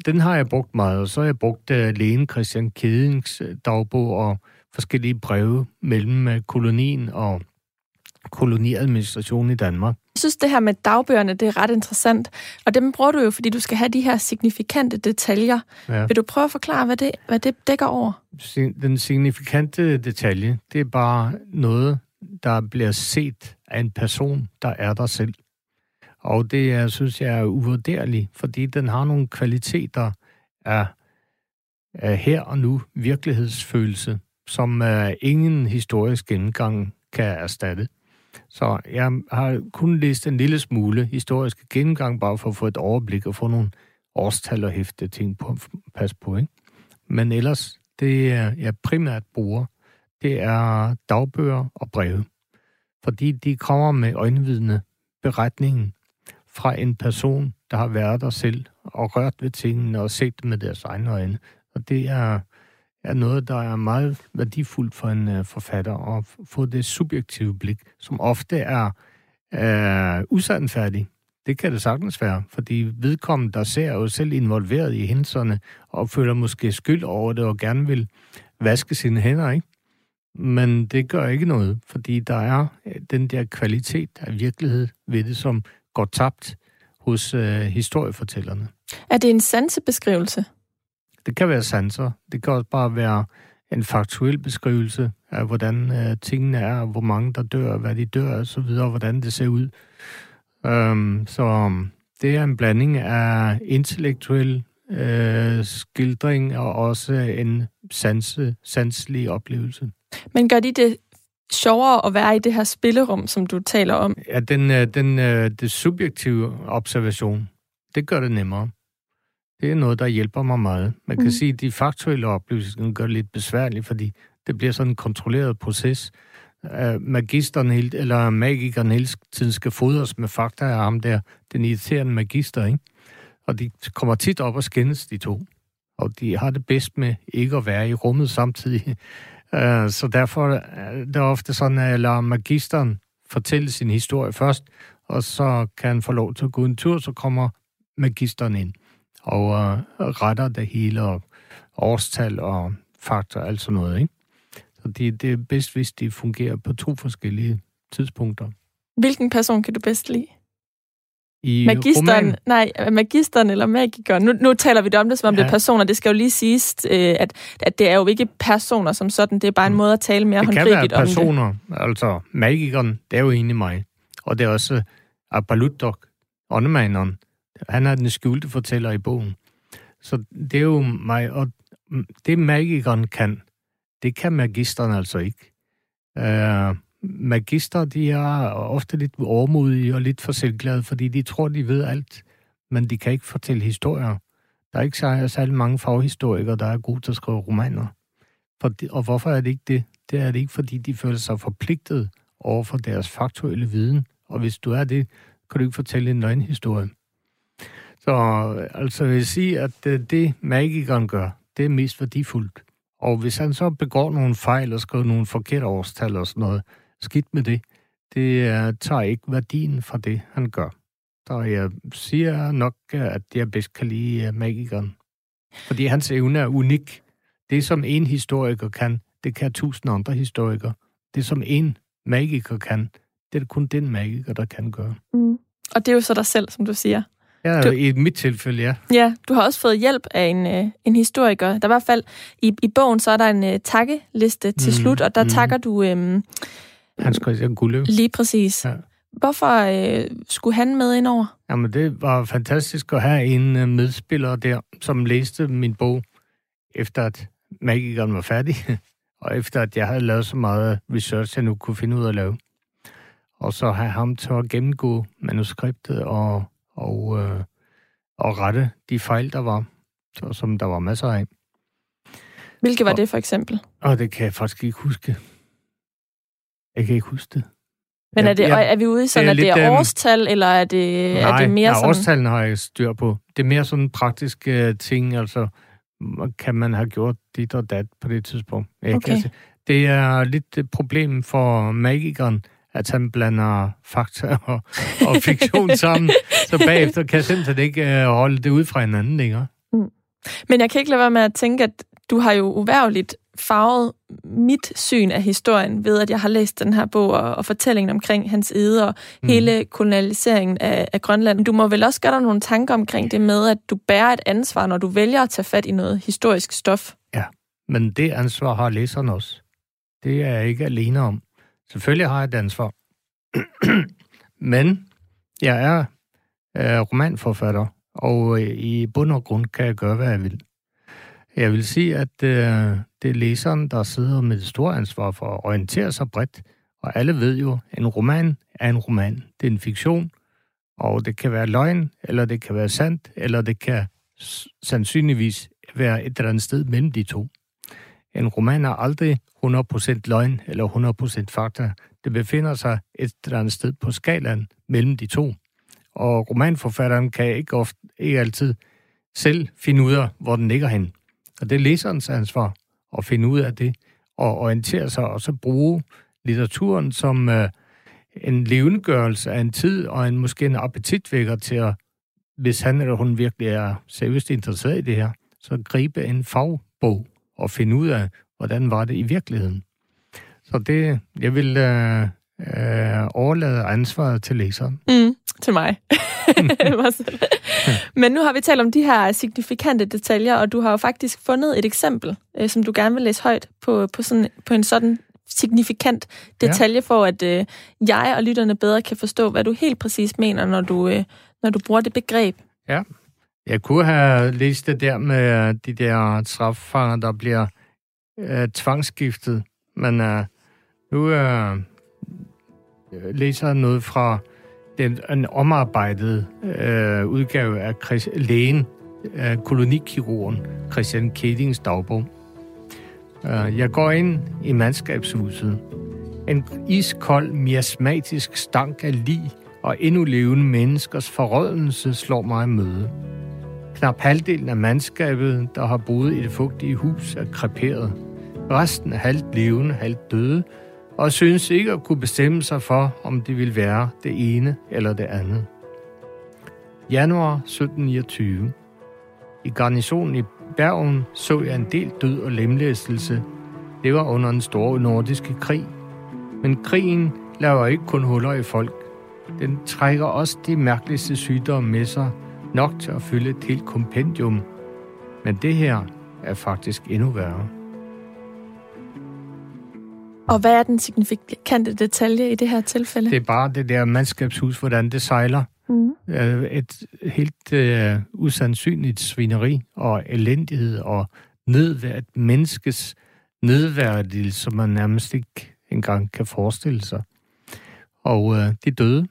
den har jeg brugt meget, og så har jeg brugt uh, lægen Christian Kedings øh, dagbog og forskellige breve mellem uh, kolonien og koloniadministrationen i Danmark. Jeg synes, det her med dagbøgerne, det er ret interessant. Og dem bruger du jo, fordi du skal have de her signifikante detaljer. Ja. Vil du prøve at forklare, hvad det, hvad det dækker over? Den signifikante detalje, det er bare noget, der bliver set af en person, der er der selv. Og det er, synes jeg er uvurderligt, fordi den har nogle kvaliteter af, af her og nu virkelighedsfølelse, som uh, ingen historisk gennemgang kan erstatte. Så jeg har kun læst en lille smule historisk gennemgang, bare for at få et overblik og få nogle årstal og hæfte ting på pas på. Ikke? Men ellers, det øh, jeg primært bruger, det er dagbøger og breve. Fordi de kommer med øjenvidne beretningen fra en person, der har været der selv og rørt ved tingene og set dem med deres egne øjne. Og det er, er noget, der er meget værdifuldt for en uh, forfatter, at få det subjektive blik, som ofte er øh, uh, usandfærdig. Det kan det sagtens være, fordi vedkommende, der ser jo selv involveret i hændelserne, og føler måske skyld over det, og gerne vil vaske sine hænder, ikke? Men det gør ikke noget, fordi der er øh, den der kvalitet af virkelighed ved det, som går tabt hos øh, historiefortællerne. Er det en sansebeskrivelse? Det kan være sanser. Det kan også bare være en faktuel beskrivelse af, hvordan øh, tingene er, hvor mange der dør, hvad de dør og så videre, hvordan det ser ud. Øhm, så det er en blanding af intellektuel øh, skildring og også en sanse, sanselig oplevelse. Men gør de det sjovere at være i det her spillerum, som du taler om? Ja, den, øh, den, øh, det subjektive observation, det gør det nemmere. Det er noget, der hjælper mig meget. Man kan mm. sige, at de faktuelle oplevelser gør det lidt besværligt, fordi det bliver sådan en kontrolleret proces. Uh, magisteren helt, eller magikeren hele tiden skal fodres med fakta af ham der, den irriterende magister, ikke? Og de kommer tit op og skændes, de to. Og de har det bedst med ikke at være i rummet samtidig. Uh, (laughs) så derfor er det ofte sådan, at jeg lader magisteren fortælle sin historie først, og så kan han få lov til at gå en tur, så kommer magisteren ind og uh, retter det hele, og årstal og faktor alt sådan noget, ikke? Så det, det er bedst, hvis de fungerer på to forskellige tidspunkter. Hvilken person kan du bedst lide? I magisteren, roman, nej, magisteren eller magikeren. Nu, nu taler vi det om det, som om ja. det er personer. Det skal jo lige siges, øh, at, at det er jo ikke personer som sådan. Det er bare en måde at tale mere det håndgribeligt om det. Det kan være personer. Altså, magikeren, det er jo egentlig mig. Og det er også Apalutok, åndemanderen. Han er den skjulte fortæller i bogen. Så det er jo mig, og det magikeren kan, det kan magisteren altså ikke. Uh, magister, de er ofte lidt overmodige og lidt for selvglade, fordi de tror, de ved alt, men de kan ikke fortælle historier. Der er ikke særlig mange faghistorikere, der er gode til at skrive romaner. For de, og hvorfor er det ikke det? Det er det ikke, fordi de føler sig forpligtet over for deres faktuelle viden. Og hvis du er det, kan du ikke fortælle en løgnhistorie. Så altså jeg vil sige, at øh, det, magikeren gør, det er mest værdifuldt. Og hvis han så begår nogle fejl og skriver nogle forkerte årstal og sådan noget, skidt med det. Det uh, tager ikke værdien fra det, han gør. Så jeg siger nok, øh, at jeg bedst kan lide øh, magikeren. Fordi hans evne er unik. Det, som en historiker kan, det kan tusind andre historikere. Det, som en magiker kan, det er kun den magiker, der kan gøre. Mm. Og det er jo så dig selv, som du siger. Ja, du, i mit tilfælde, ja. Ja, du har også fået hjælp af en, øh, en historiker. Der er i hvert fald, i, i bogen, så er der en uh, takkeliste til mm, slut, og der mm. takker du... Øh, Hans Christian Gulløv. Lige præcis. Ja. Hvorfor øh, skulle han med ind over? Jamen, det var fantastisk at have en øh, medspiller der, som læste min bog, efter at magikeren var færdig, (laughs) og efter at jeg havde lavet så meget research, jeg nu kunne finde ud af at lave. Og så have ham til at gennemgå manuskriptet og, og, øh, og rette de fejl, der var, så, som der var masser af. Hvilke var og, det for eksempel? Og det kan jeg faktisk ikke huske. Jeg kan ikke huske det. Men er, det, jeg, er vi ude i sådan, at det er, det er øhm, årstal, eller er det, nej, er det mere nej, sådan... årstallene har jeg styr på. Det er mere sådan praktiske uh, ting, altså kan man have gjort dit og dat på det tidspunkt. Jeg okay. kan, det er lidt et problem for magikeren, at han blander fakta (laughs) og, og fiktion sammen, så bagefter kan jeg simpelthen ikke uh, holde det ud fra hinanden længere. Mm. Men jeg kan ikke lade være med at tænke, at du har jo uværligt farvet mit syn af historien ved, at jeg har læst den her bog og, og fortællingen omkring hans ede og mm. hele kolonialiseringen af, af Grønland. Du må vel også gøre dig nogle tanker omkring det med, at du bærer et ansvar, når du vælger at tage fat i noget historisk stof. Ja, men det ansvar har læseren også. Det er jeg ikke alene om. Selvfølgelig har jeg et ansvar. (clears throat) men jeg er øh, romanforfatter, og øh, i bund og grund kan jeg gøre, hvad jeg vil. Jeg vil sige, at øh, det er læseren, der sidder med et stort ansvar for at orientere sig bredt. Og alle ved jo, at en roman er en roman. Det er en fiktion, og det kan være løgn, eller det kan være sandt, eller det kan sandsynligvis være et eller andet sted mellem de to. En roman er aldrig 100% løgn eller 100% fakta. Det befinder sig et eller andet sted på skalaen mellem de to. Og romanforfatteren kan ikke, ofte, ikke altid selv finde ud af, hvor den ligger hen. Og det er læserens ansvar at finde ud af det, og orientere sig, og så bruge litteraturen som øh, en levendegørelse af en tid, og en måske en appetitvækker til at, hvis han eller hun virkelig er seriøst interesseret i det her, så gribe en fagbog og finde ud af, hvordan var det i virkeligheden. Så det, jeg vil øh, øh, overlade ansvaret til læseren. Mm, til mig. (laughs) Men nu har vi talt om de her signifikante detaljer, og du har jo faktisk fundet et eksempel, øh, som du gerne vil læse højt på, på, sådan, på en sådan signifikant detalje, ja. for at øh, jeg og lytterne bedre kan forstå, hvad du helt præcis mener, når du, øh, når du bruger det begreb. Ja, jeg kunne have læst det der med øh, de der straffanger, der bliver øh, tvangsskiftet, men øh, nu øh, læser jeg noget fra den en omarbejdet øh, udgave af Chris, lægen, øh, kolonikirurgen Christian Kedings dagbog. Øh, jeg går ind i mandskabshuset. En iskold, miasmatisk stank af lig og endnu levende menneskers forrådelse slår mig i møde. Knap halvdelen af mandskabet, der har boet i det fugtige hus, er kreperet. Resten er halvt levende, halvt døde, og synes ikke at kunne bestemme sig for, om det vil være det ene eller det andet. Januar 1729. I garnisonen i Bergen så jeg en del død og lemlæstelse. Det var under en stor nordiske krig. Men krigen laver ikke kun huller i folk. Den trækker også de mærkeligste sygdomme med sig, nok til at fylde et helt kompendium. Men det her er faktisk endnu værre. Og hvad er den signifikante detalje i det her tilfælde? Det er bare det der mandskabshus, hvordan det sejler. Mm. Et helt uh, usandsynligt svineri og elendighed og nedværd, menneskes nedværdigelse, som man nærmest ikke engang kan forestille sig. Og uh, de døde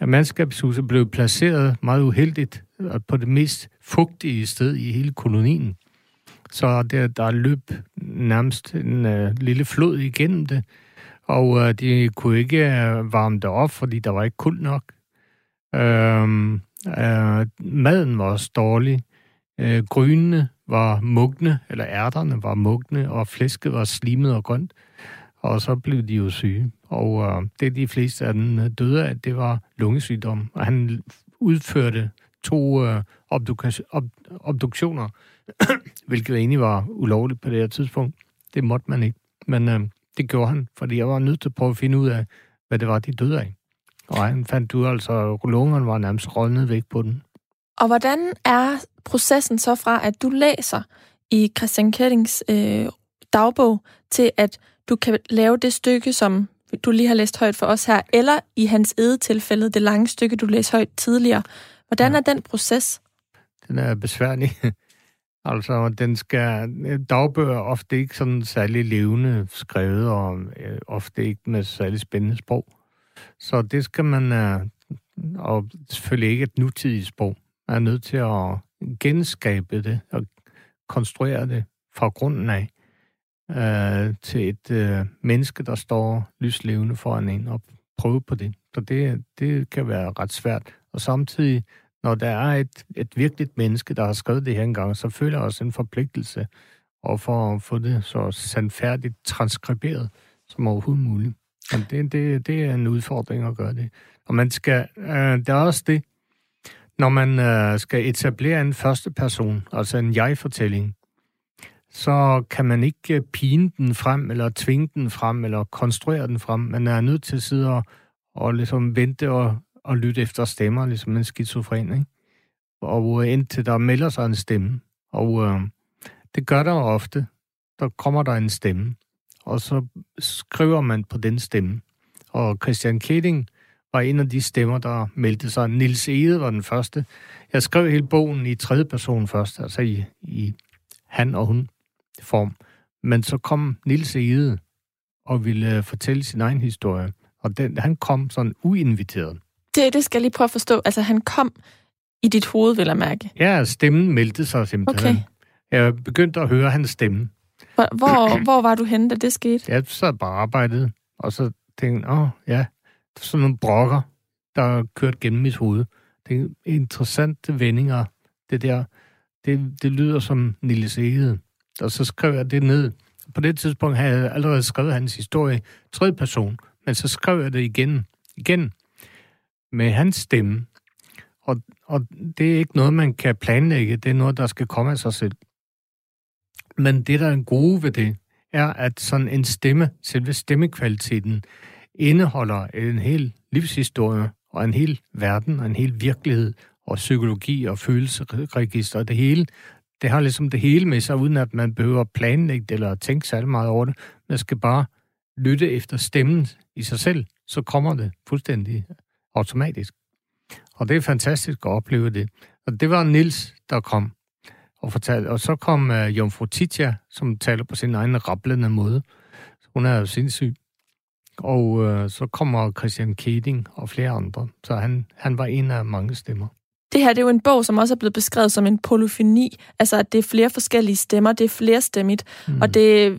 at mandskabshuset blev placeret meget uheldigt på det mest fugtige sted i hele kolonien. Så der, der løb nærmest en uh, lille flod igennem det, og uh, de kunne ikke uh, varme det op, fordi der var ikke kul nok. Uh, uh, maden var også dårlig. Uh, grynene var mugne, eller ærterne var mugne, og flæsket var slimet og grønt. Og så blev de jo syge. Og øh, det, de fleste af dem øh, døde af, det var lungesygdom. Og han udførte to øh, obduk- ob- obduktioner, (clears throat) hvilket egentlig var ulovligt på det her tidspunkt. Det måtte man ikke, men øh, det gjorde han, fordi jeg var nødt til at prøve at finde ud af, hvad det var, de døde af. Og han fandt ud altså, at lungerne var nærmest rådnet væk på den. Og hvordan er processen så fra, at du læser i Christian Kettings øh, dagbog, til at du kan lave det stykke, som du lige har læst højt for os her, eller i hans tilfælde, det lange stykke, du læste højt tidligere. Hvordan ja. er den proces? Den er besværlig. (laughs) Altså, den skal, dagbøger er ofte ikke sådan særlig levende skrevet, og øh, ofte ikke med særlig spændende sprog. Så det skal man, øh, og selvfølgelig ikke et nutidigt sprog. Man er nødt til at genskabe det og konstruere det fra grunden af øh, til et øh, menneske, der står lyslevende foran en og prøve på det. Så det, det kan være ret svært. Og samtidig når der er et, et virkeligt menneske, der har skrevet det her engang, så føler jeg også en forpligtelse og for at få det så sandfærdigt transkriberet som overhovedet muligt. Men det, det, det er en udfordring at gøre det. Og man skal, øh, det er også det, når man øh, skal etablere en første person, altså en jeg-fortælling, så kan man ikke pine den frem, eller tvinge den frem, eller konstruere den frem. Man er nødt til at sidde og, og ligesom vente og og lytte efter stemmer, ligesom en skizofren, ikke? Og øh, indtil der melder sig en stemme. Og øh, det gør der ofte. Der kommer der en stemme, og så skriver man på den stemme. Og Christian Keding var en af de stemmer, der meldte sig. Nils Ede var den første. Jeg skrev hele bogen i tredje person først, altså i, i han og hun form. Men så kom Nils Ede og ville øh, fortælle sin egen historie. Og den, han kom sådan uinviteret. Det, det skal jeg lige prøve at forstå. Altså, han kom i dit hoved, vil jeg mærke. Ja, stemmen meldte sig simpelthen. Okay. Jeg begyndte at høre hans stemme. Hvor, hvor, (clears throat) hvor var du henne, da det skete? Jeg sad bare arbejdet, og så tænkte åh, ja, er sådan nogle brokker, der kørte gennem mit hoved. Det er interessante vendinger, det der. Det, det lyder som Nils Egede og så skrev jeg det ned. På det tidspunkt havde jeg allerede skrevet hans historie tredje person, men så skrev jeg det igen, igen med hans stemme. Og, og det er ikke noget, man kan planlægge, det er noget, der skal komme af sig selv. Men det, der er gode ved det, er, at sådan en stemme, selve stemmekvaliteten, indeholder en hel livshistorie og en hel verden og en hel virkelighed og psykologi og følelsesregister og det hele. Det har ligesom det hele med sig, uden at man behøver planlægge det eller tænke særlig meget over det. Man skal bare lytte efter stemmen i sig selv, så kommer det fuldstændig automatisk. Og det er fantastisk at opleve det. Og det var Nils, der kom og fortalte. Og så kom uh, Jomfru Titia, som taler på sin egen rablende måde. Hun er jo sindssyg. Og uh, så kommer Christian Keding og flere andre. Så han, han var en af mange stemmer. Det her det er jo en bog, som også er blevet beskrevet som en polyfoni. Altså, at det er flere forskellige stemmer, det er flere stemmigt. Mm. Og det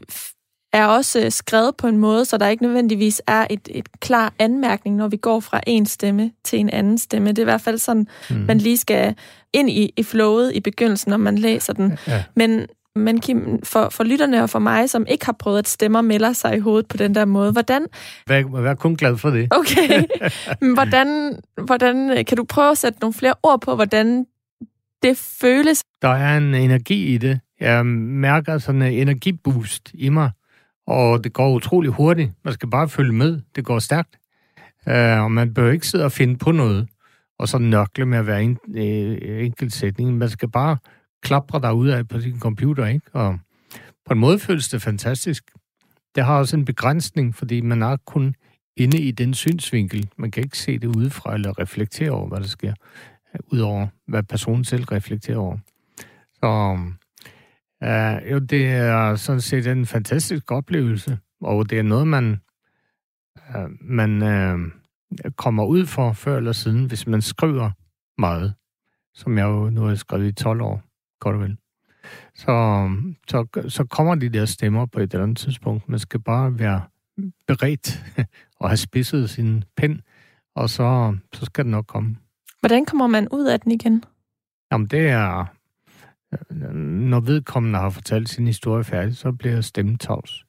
er også øh, skrevet på en måde, så der ikke nødvendigvis er et, et klar anmærkning, når vi går fra en stemme til en anden stemme. Det er i hvert fald sådan, mm. man lige skal ind i, i flowet i begyndelsen, når man læser den. Ja. Men, men Kim, for, for lytterne og for mig, som ikke har prøvet, at stemmer melder sig i hovedet på den der måde, hvordan... Vær, vær kun glad for det. Okay. (laughs) hvordan, hvordan kan du prøve at sætte nogle flere ord på, hvordan det føles? Der er en energi i det. Jeg mærker sådan en energiboost i mig og det går utrolig hurtigt. Man skal bare følge med. Det går stærkt. Uh, og man bør ikke sidde og finde på noget, og så nørkle med at være en uh, enkelt sætning. Man skal bare klapre ud af på sin computer, ikke? Og på en måde føles det fantastisk. Det har også en begrænsning, fordi man er kun inde i den synsvinkel. Man kan ikke se det udefra eller reflektere over, hvad der sker, øh, udover hvad personen selv reflekterer over. Så øh, jo, det er sådan set en fantastisk oplevelse, og det er noget, man, øh, man øh, kommer ud for før eller siden, hvis man skriver meget, som jeg jo nu har skrevet i 12 år, godt og vel. Så, så, så kommer de der stemmer på et eller andet tidspunkt. Man skal bare være beredt (laughs) og have spidset sin pen, og så, så skal det nok komme. Hvordan kommer man ud af den igen? Jamen, det er når vedkommende har fortalt sin historie færdig, så bliver stemmen tavs.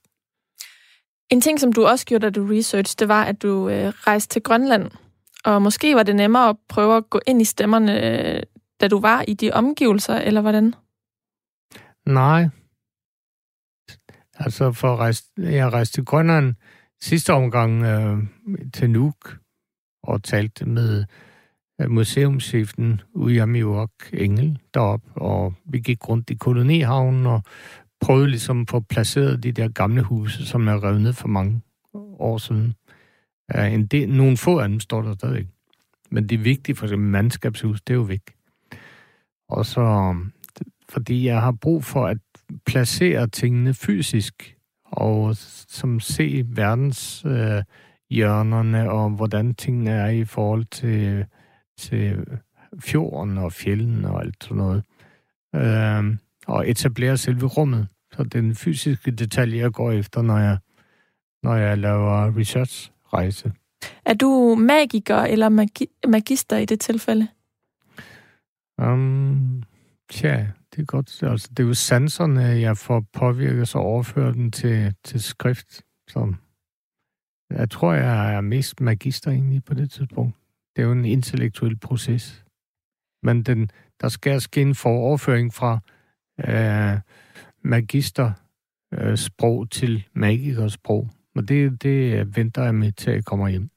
En ting, som du også gjorde, da du research, det var, at du øh, rejste til Grønland. Og måske var det nemmere at prøve at gå ind i stemmerne, øh, da du var i de omgivelser, eller hvordan? Nej. Altså, for at rejse, jeg rejste til Grønland sidste omgang øh, til Nuuk og talte med øh, museumschefen William Engel derop, og vi gik rundt i kolonihavnen og prøvede ligesom at få placeret de der gamle huse, som er revnet for mange år siden. En del, nogle få af dem står der stadig. Men det er vigtigt, for eksempel mandskabshus, det er jo væk. Og så, fordi jeg har brug for at placere tingene fysisk, og som se verdens øh, hjørnerne, og hvordan tingene er i forhold til til fjorden og fjellen og alt sådan noget. Øh, og etablere selve rummet. Så den fysiske detalje, jeg går efter, når jeg, når jeg laver research-rejse. Er du magiker eller magi- magister i det tilfælde? Um, tja, det er godt. Altså, det er jo sanserne, jeg får påvirket, så overfører den til, til skrift. Så jeg tror, jeg er mest magister egentlig på det tidspunkt. Det er jo en intellektuel proces. Men den, der skal ske en foroverføring fra øh, magister øh, sprog til magikersprog. Og det, det venter jeg med til jeg kommer hjem.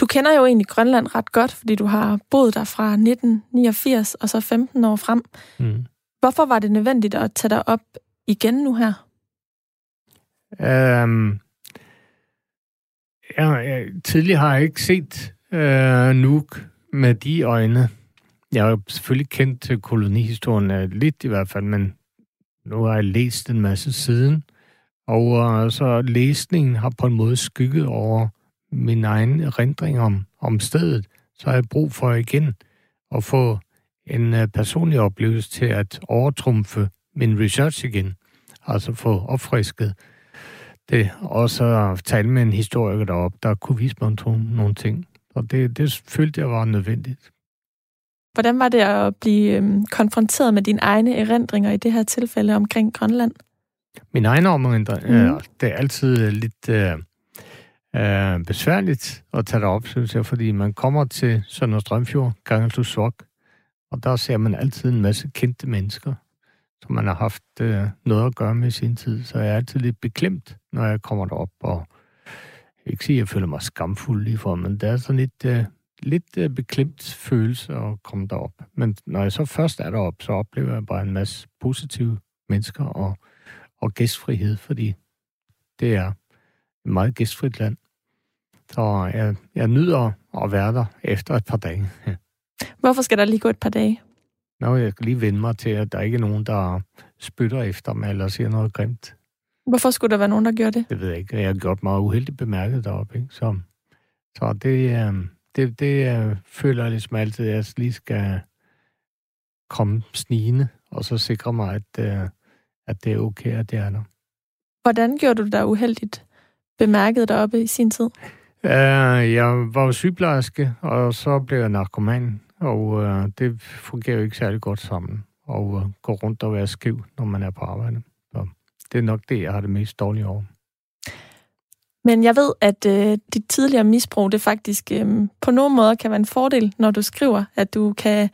Du kender jo egentlig Grønland ret godt, fordi du har boet der fra 1989 og så 15 år frem. Mm. Hvorfor var det nødvendigt at tage dig op igen nu her? Um, ja, jeg, tidligere har jeg ikke set øh, Nuuk med de øjne. Jeg har jo selvfølgelig kendt til kolonihistorien øh, lidt i hvert fald, men nu har jeg læst en masse siden. Og uh, så læsningen har på en måde skygget over min egen erindring om, om stedet. Så har jeg brug for igen at få en uh, personlig oplevelse til at overtrumfe min research igen. Altså få opfrisket det. Og så tale med en historiker derop, der kunne vise mig nogle ting. Og det, det følte jeg var nødvendigt. Hvordan var det at blive øhm, konfronteret med dine egne erindringer i det her tilfælde omkring Grønland? Min egen erindring, mm. øh, det er altid lidt øh, øh, besværligt at tage det op, synes jeg, fordi man kommer til Sønder Strømfjord, Gangelsusvok, og der ser man altid en masse kendte mennesker, som man har haft øh, noget at gøre med i sin tid. Så jeg er altid lidt beklemt, når jeg kommer derop, og jeg ikke sige, at jeg føler mig skamfuld lige for, men det er sådan lidt, øh, lidt øh, beklemt følelse at komme derop. Men når jeg så først er derop, så oplever jeg bare en masse positive mennesker og, og gæstfrihed, fordi det er et meget gæstfrit land. Så jeg, jeg nyder at være der efter et par dage. Hvorfor skal der lige gå et par dage? Nå, jeg skal lige vende mig til, at der ikke er nogen, der spytter efter mig eller siger noget grimt. Hvorfor skulle der være nogen, der gjorde det? Det ved jeg ikke. Jeg har gjort mig uheldigt bemærket deroppe. Ikke? Så, så det, øh, det, det øh, føler jeg ligesom altid, at jeg lige skal komme snigende, og så sikre mig, at, øh, at det er okay, at det er der. Hvordan gjorde du dig uheldigt bemærket deroppe i sin tid? Uh, jeg var jo sygeplejerske, og så blev jeg narkoman, og uh, det fungerer jo ikke særlig godt sammen at uh, gå rundt og være skæv, når man er på arbejde. Så det er nok det, jeg har det mest dårlige over. Men jeg ved, at øh, dit tidligere misbrug, det faktisk øh, på nogen måde kan være en fordel, når du skriver, at du kan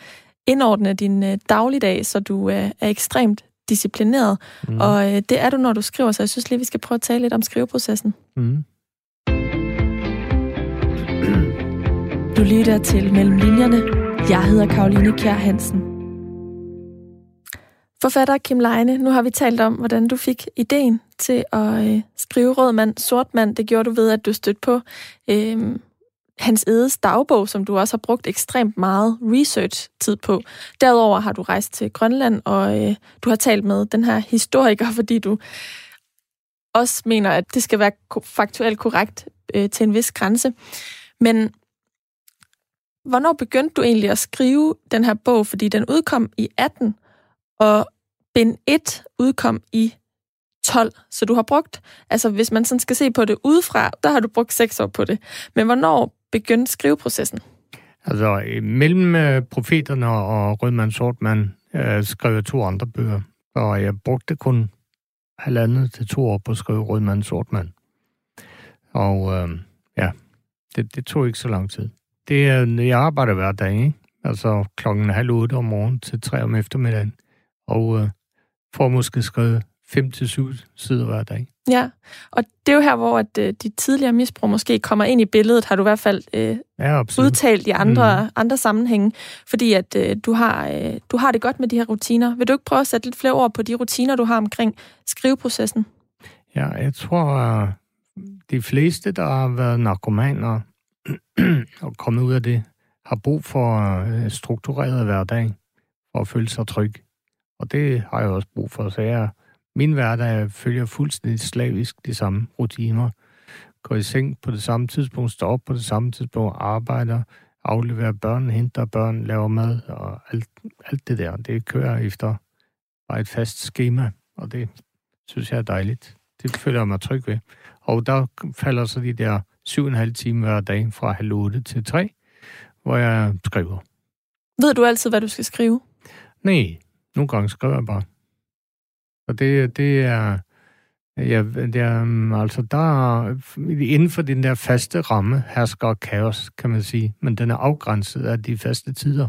indordne din øh, dagligdag, så du øh, er ekstremt disciplineret. Mm. Og øh, det er du, når du skriver, så jeg synes lige, vi skal prøve at tale lidt om skriveprocessen. Mm. Du lytter til Mellem Linjerne. Jeg hedder Karoline Kjær Hansen. Forfatter Kim Leine, nu har vi talt om, hvordan du fik ideen til at øh, skrive Rød mand, Sort mand. Det gjorde du ved, at du stødte på øh, Hans Edes dagbog, som du også har brugt ekstremt meget research-tid på. Derudover har du rejst til Grønland, og øh, du har talt med den her historiker, (laughs) fordi du også mener, at det skal være faktuelt korrekt øh, til en vis grænse. Men hvornår begyndte du egentlig at skrive den her bog? Fordi den udkom i 18, og bind 1 udkom i 12, så du har brugt, altså hvis man sådan skal se på det udefra, der har du brugt 6 år på det. Men hvornår begyndte skriveprocessen? Altså, mellem øh, profeterne og Rødmand Sortmand øh, skrev jeg to andre bøger, og jeg brugte kun halvandet til to år på at skrive Rødmand Sortmand. Og øh, ja, det, det tog ikke så lang tid. Det er, jeg arbejder hver dag, ikke? altså klokken halv otte om morgenen til tre om eftermiddagen og øh, får måske skrevet 5-7 sider hver dag. Ja, og det er jo her, hvor at, øh, de tidligere misbrug måske kommer ind i billedet, har du i hvert fald øh, ja, udtalt i andre, mm. andre sammenhænge, fordi at øh, du, har, øh, du har det godt med de her rutiner. Vil du ikke prøve at sætte lidt flere ord på de rutiner, du har omkring skriveprocessen? Ja, jeg tror, at de fleste, der har været narkomaner (clears throat) og kommet ud af det, har brug for øh, struktureret hverdag for at føle sig tryg. Og det har jeg også brug for, så jeg, min hverdag følger fuldstændig slavisk de samme rutiner. Går i seng på det samme tidspunkt, står op på det samme tidspunkt, arbejder, afleverer børn, henter børn, laver mad og alt, alt det der. Det kører efter bare et fast schema, og det synes jeg er dejligt. Det føler jeg mig tryg ved. Og der falder så de der syv og en halv time hver dag fra halv otte til tre, hvor jeg skriver. Ved du altid, hvad du skal skrive? Nej, nogle gange skriver jeg bare. Og det, det er... Ja, det er, mm, altså der, inden for den der faste ramme hersker kaos, kan man sige, men den er afgrænset af de faste tider.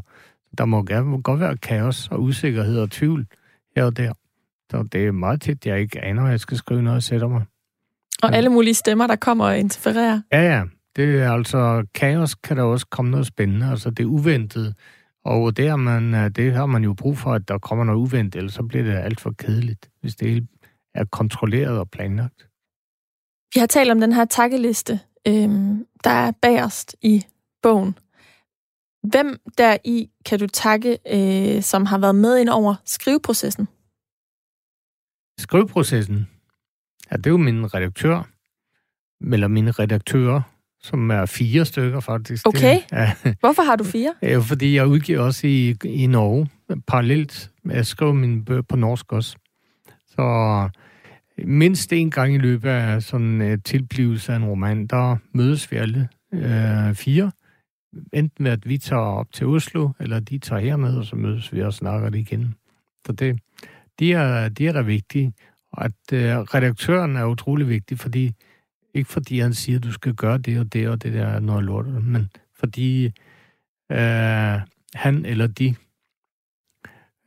Der må godt være kaos og usikkerhed og tvivl her og der. Så det er meget tit, jeg ikke aner, at jeg skal skrive noget og sætter mig. Og alle mulige stemmer, der kommer og interfererer. Ja, ja. Det er altså, kaos kan der også komme noget spændende. Altså det uventede. Og det har, man, øh, det har man jo brug for, at der kommer noget uventet, ellers så bliver det alt for kedeligt, hvis det er kontrolleret og planlagt. Vi har talt om den her takkeliste, øhm, der er bagerst i bogen. Hvem der i kan du takke, øh, som har været med ind over skriveprocessen? Skriveprocessen? Ja, det er jo min redaktør, eller mine redaktører, som er fire stykker faktisk. Okay. Det, ja. Hvorfor har du fire? Ja, fordi jeg udgiver også i, i Norge, parallelt. Jeg skriver mine bøger på norsk også. Så mindst en gang i løbet af sådan en tilblivelse af en roman, der mødes vi alle øh, fire enten ved, at vi tager op til Oslo, eller de tager herned, og så mødes vi og snakker det igen. Så det, de er, de er da vigtige. Og at øh, redaktøren er utrolig vigtig, fordi ikke fordi han siger, at du skal gøre det og det, og det der er noget lort, men fordi øh, han eller de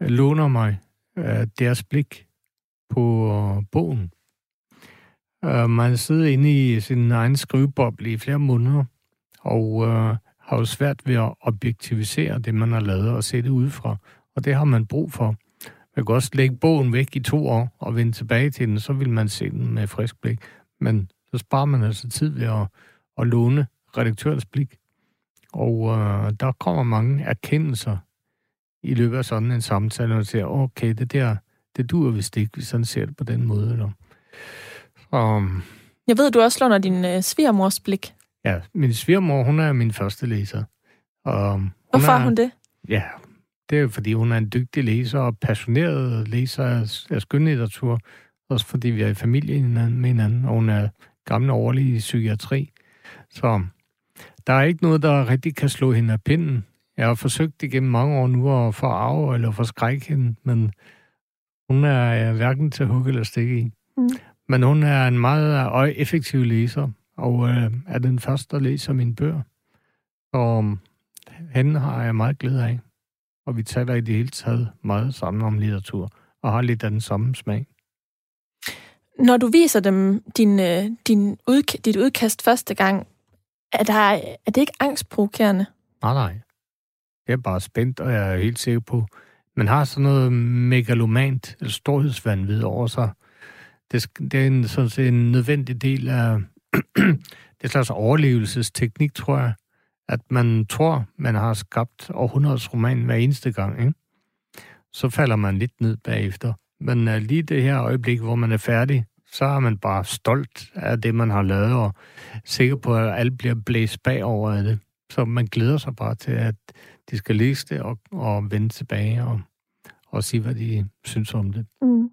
øh, låner mig øh, deres blik på øh, bogen. Øh, man sidder inde i sin egen skriveboble i flere måneder, og øh, har jo svært ved at objektivisere det, man har lavet, og se det udefra. Og det har man brug for. Man kan også lægge bogen væk i to år og vende tilbage til den, så vil man se den med frisk blik. Men så sparer man altså tid ved at, at låne redaktørens blik. Og øh, der kommer mange erkendelser i løbet af sådan en samtale, og siger, okay, det der, det duer vist ikke, hvis han ser det på den måde. Eller. Så, jeg ved, du også låner din øh, svigermors blik. Ja, min svigermor, hun er min første læser. Og Hvorfor er hun det? Ja, det er jo, fordi hun er en dygtig læser og passioneret læser af, af skønlitteratur. Også fordi vi er i familie med hinanden, og hun er gammel overlig i psykiatri. Så der er ikke noget, der rigtig kan slå hende af pinden. Jeg har forsøgt igennem mange år nu at få arve eller få skræk hende, men hun er hverken til hug eller stikke i. Mm. Men hun er en meget effektiv læser, og øh, er den første, der læser mine bøger. Og hende har jeg meget glæde af og vi taler i det hele taget meget sammen om litteratur, og har lidt af den samme smag. Når du viser dem din, øh, din udk- dit udkast første gang, er, der, er det ikke angstprovokerende? Nej, nej. Jeg er bare spændt, og jeg er helt sikker på, man har sådan noget megalomant, eller storhedsvandvid over sig. Det, det er en, sådan set en nødvendig del af (clears throat) det slags overlevelsesteknik, tror jeg at man tror, man har skabt århundredes roman hver eneste gang, ikke? så falder man lidt ned bagefter. Men uh, lige det her øjeblik, hvor man er færdig, så er man bare stolt af det, man har lavet, og sikker på, at alt bliver blæst bagover af det. Så man glæder sig bare til, at de skal læse det og, og vende tilbage og, og sige, hvad de synes om det. Mm.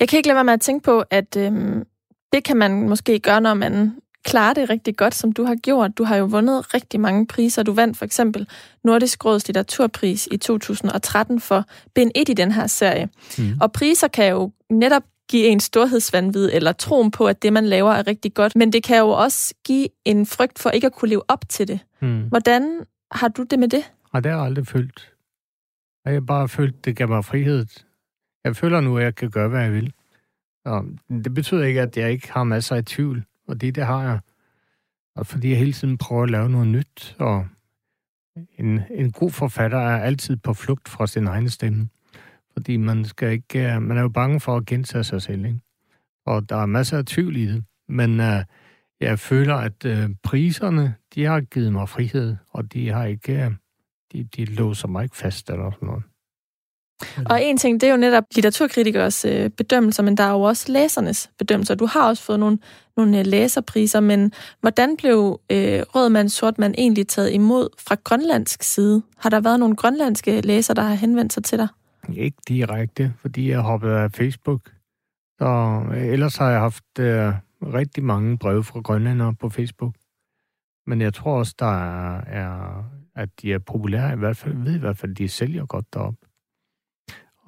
Jeg kan ikke lade være med at tænke på, at øhm, det kan man måske gøre, når man klare det rigtig godt, som du har gjort. Du har jo vundet rigtig mange priser. Du vandt for eksempel Nordisk Råds litteraturpris i 2013 for bind 1 i den her serie. Mm. Og priser kan jo netop give en storhedsvandvid eller troen på, at det, man laver, er rigtig godt. Men det kan jo også give en frygt for ikke at kunne leve op til det. Mm. Hvordan har du det med det? Og det har jeg aldrig følt. Jeg har bare følt, det gav mig frihed. Jeg føler nu, at jeg kan gøre, hvad jeg vil. Og det betyder ikke, at jeg ikke har masser af tvivl og det, det har jeg. Og fordi jeg hele tiden prøver at lave noget nyt, og en, en god forfatter er altid på flugt fra sin egen stemme. Fordi man skal ikke, øh, man er jo bange for at gentage sig selv, ikke? Og der er masser af tvivl i det. Men uh, jeg føler, at uh, priserne, de har givet mig frihed, og de har ikke, uh, de, de låser mig ikke fast eller sådan noget. Og en ting, det er jo netop litteraturkritikers øh, bedømmelser, men der er jo også læsernes bedømmelser. Du har også fået nogle, nogle øh, læserpriser, men hvordan blev øh, Rødmand Sortmand egentlig taget imod fra grønlandsk side? Har der været nogle grønlandske læsere, der har henvendt sig til dig? Ikke direkte, fordi jeg hoppede af Facebook. Så øh, ellers har jeg haft øh, rigtig mange breve fra grønlændere på Facebook. Men jeg tror også, der er, er at de er populære. I hvert fald, ved i hvert fald, at de sælger godt deroppe.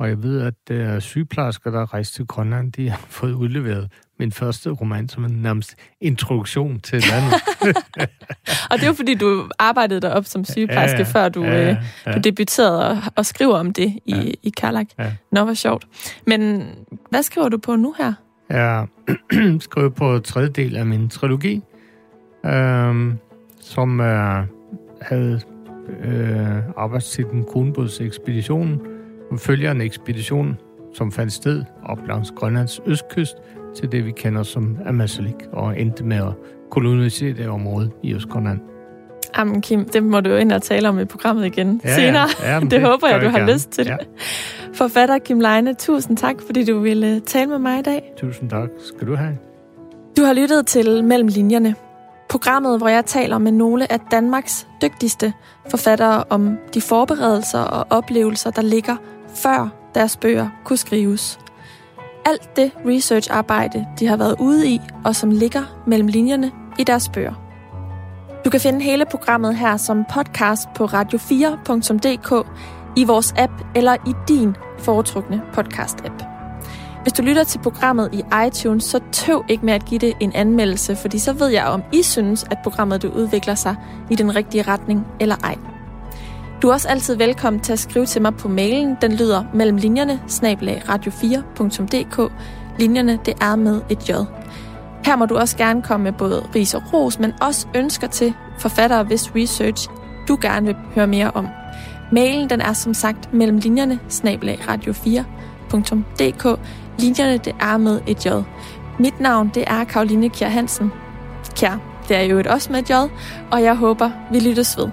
Og jeg ved, at der er sygeplejersker, der er rejst til Grønland, de har (laughs) fået udleveret min første roman som en nærmest introduktion til landet. (laughs) og det er fordi, du arbejdede derop som sygeplejerske, ja, ja, før du, ja, ja. Øh, du debuterede og, og skriver om det i, ja. i Karlak. Ja. Nå, hvor sjovt. Men hvad skriver du på nu her? Jeg (clears throat) skriver på tredje del af min trilogi, øh, som øh, havde øh, arbejdstiden Kronbodsekspeditionen, hun følger en ekspedition, som fandt sted op langs Grønlands østkyst til det, vi kender som Amazalik, og endte med at kolonisere det område i Østgrønland. Jamen Kim, det må du jo ind og tale om i programmet igen ja, senere. Ja, ja, (laughs) det, det håber jeg, du har gerne. lyst til. Ja. Forfatter Kim Leine, tusind tak, fordi du ville tale med mig i dag. Tusind tak skal du have. Du har lyttet til Mellem Linjerne. Programmet, hvor jeg taler med nogle af Danmarks dygtigste forfattere om de forberedelser og oplevelser, der ligger før deres bøger kunne skrives. Alt det researcharbejde, de har været ude i, og som ligger mellem linjerne i deres bøger. Du kan finde hele programmet her som podcast på radio4.dk, i vores app eller i din foretrukne podcast-app. Hvis du lytter til programmet i iTunes, så tøv ikke med at give det en anmeldelse, fordi så ved jeg, om I synes, at programmet du udvikler sig i den rigtige retning eller ej. Du er også altid velkommen til at skrive til mig på mailen. Den lyder mellem linjerne, snablag radio4.dk. Linjerne, det er med et J. Her må du også gerne komme med både ris og ros, men også ønsker til forfattere, hvis research du gerne vil høre mere om. Mailen den er som sagt mellem linjerne, snablag radio4.dk. Linjerne, det er med et J. Mit navn, det er Karoline Kjær Hansen. Kjær, det er jo et også med et J, og jeg håber, vi lyttes ved.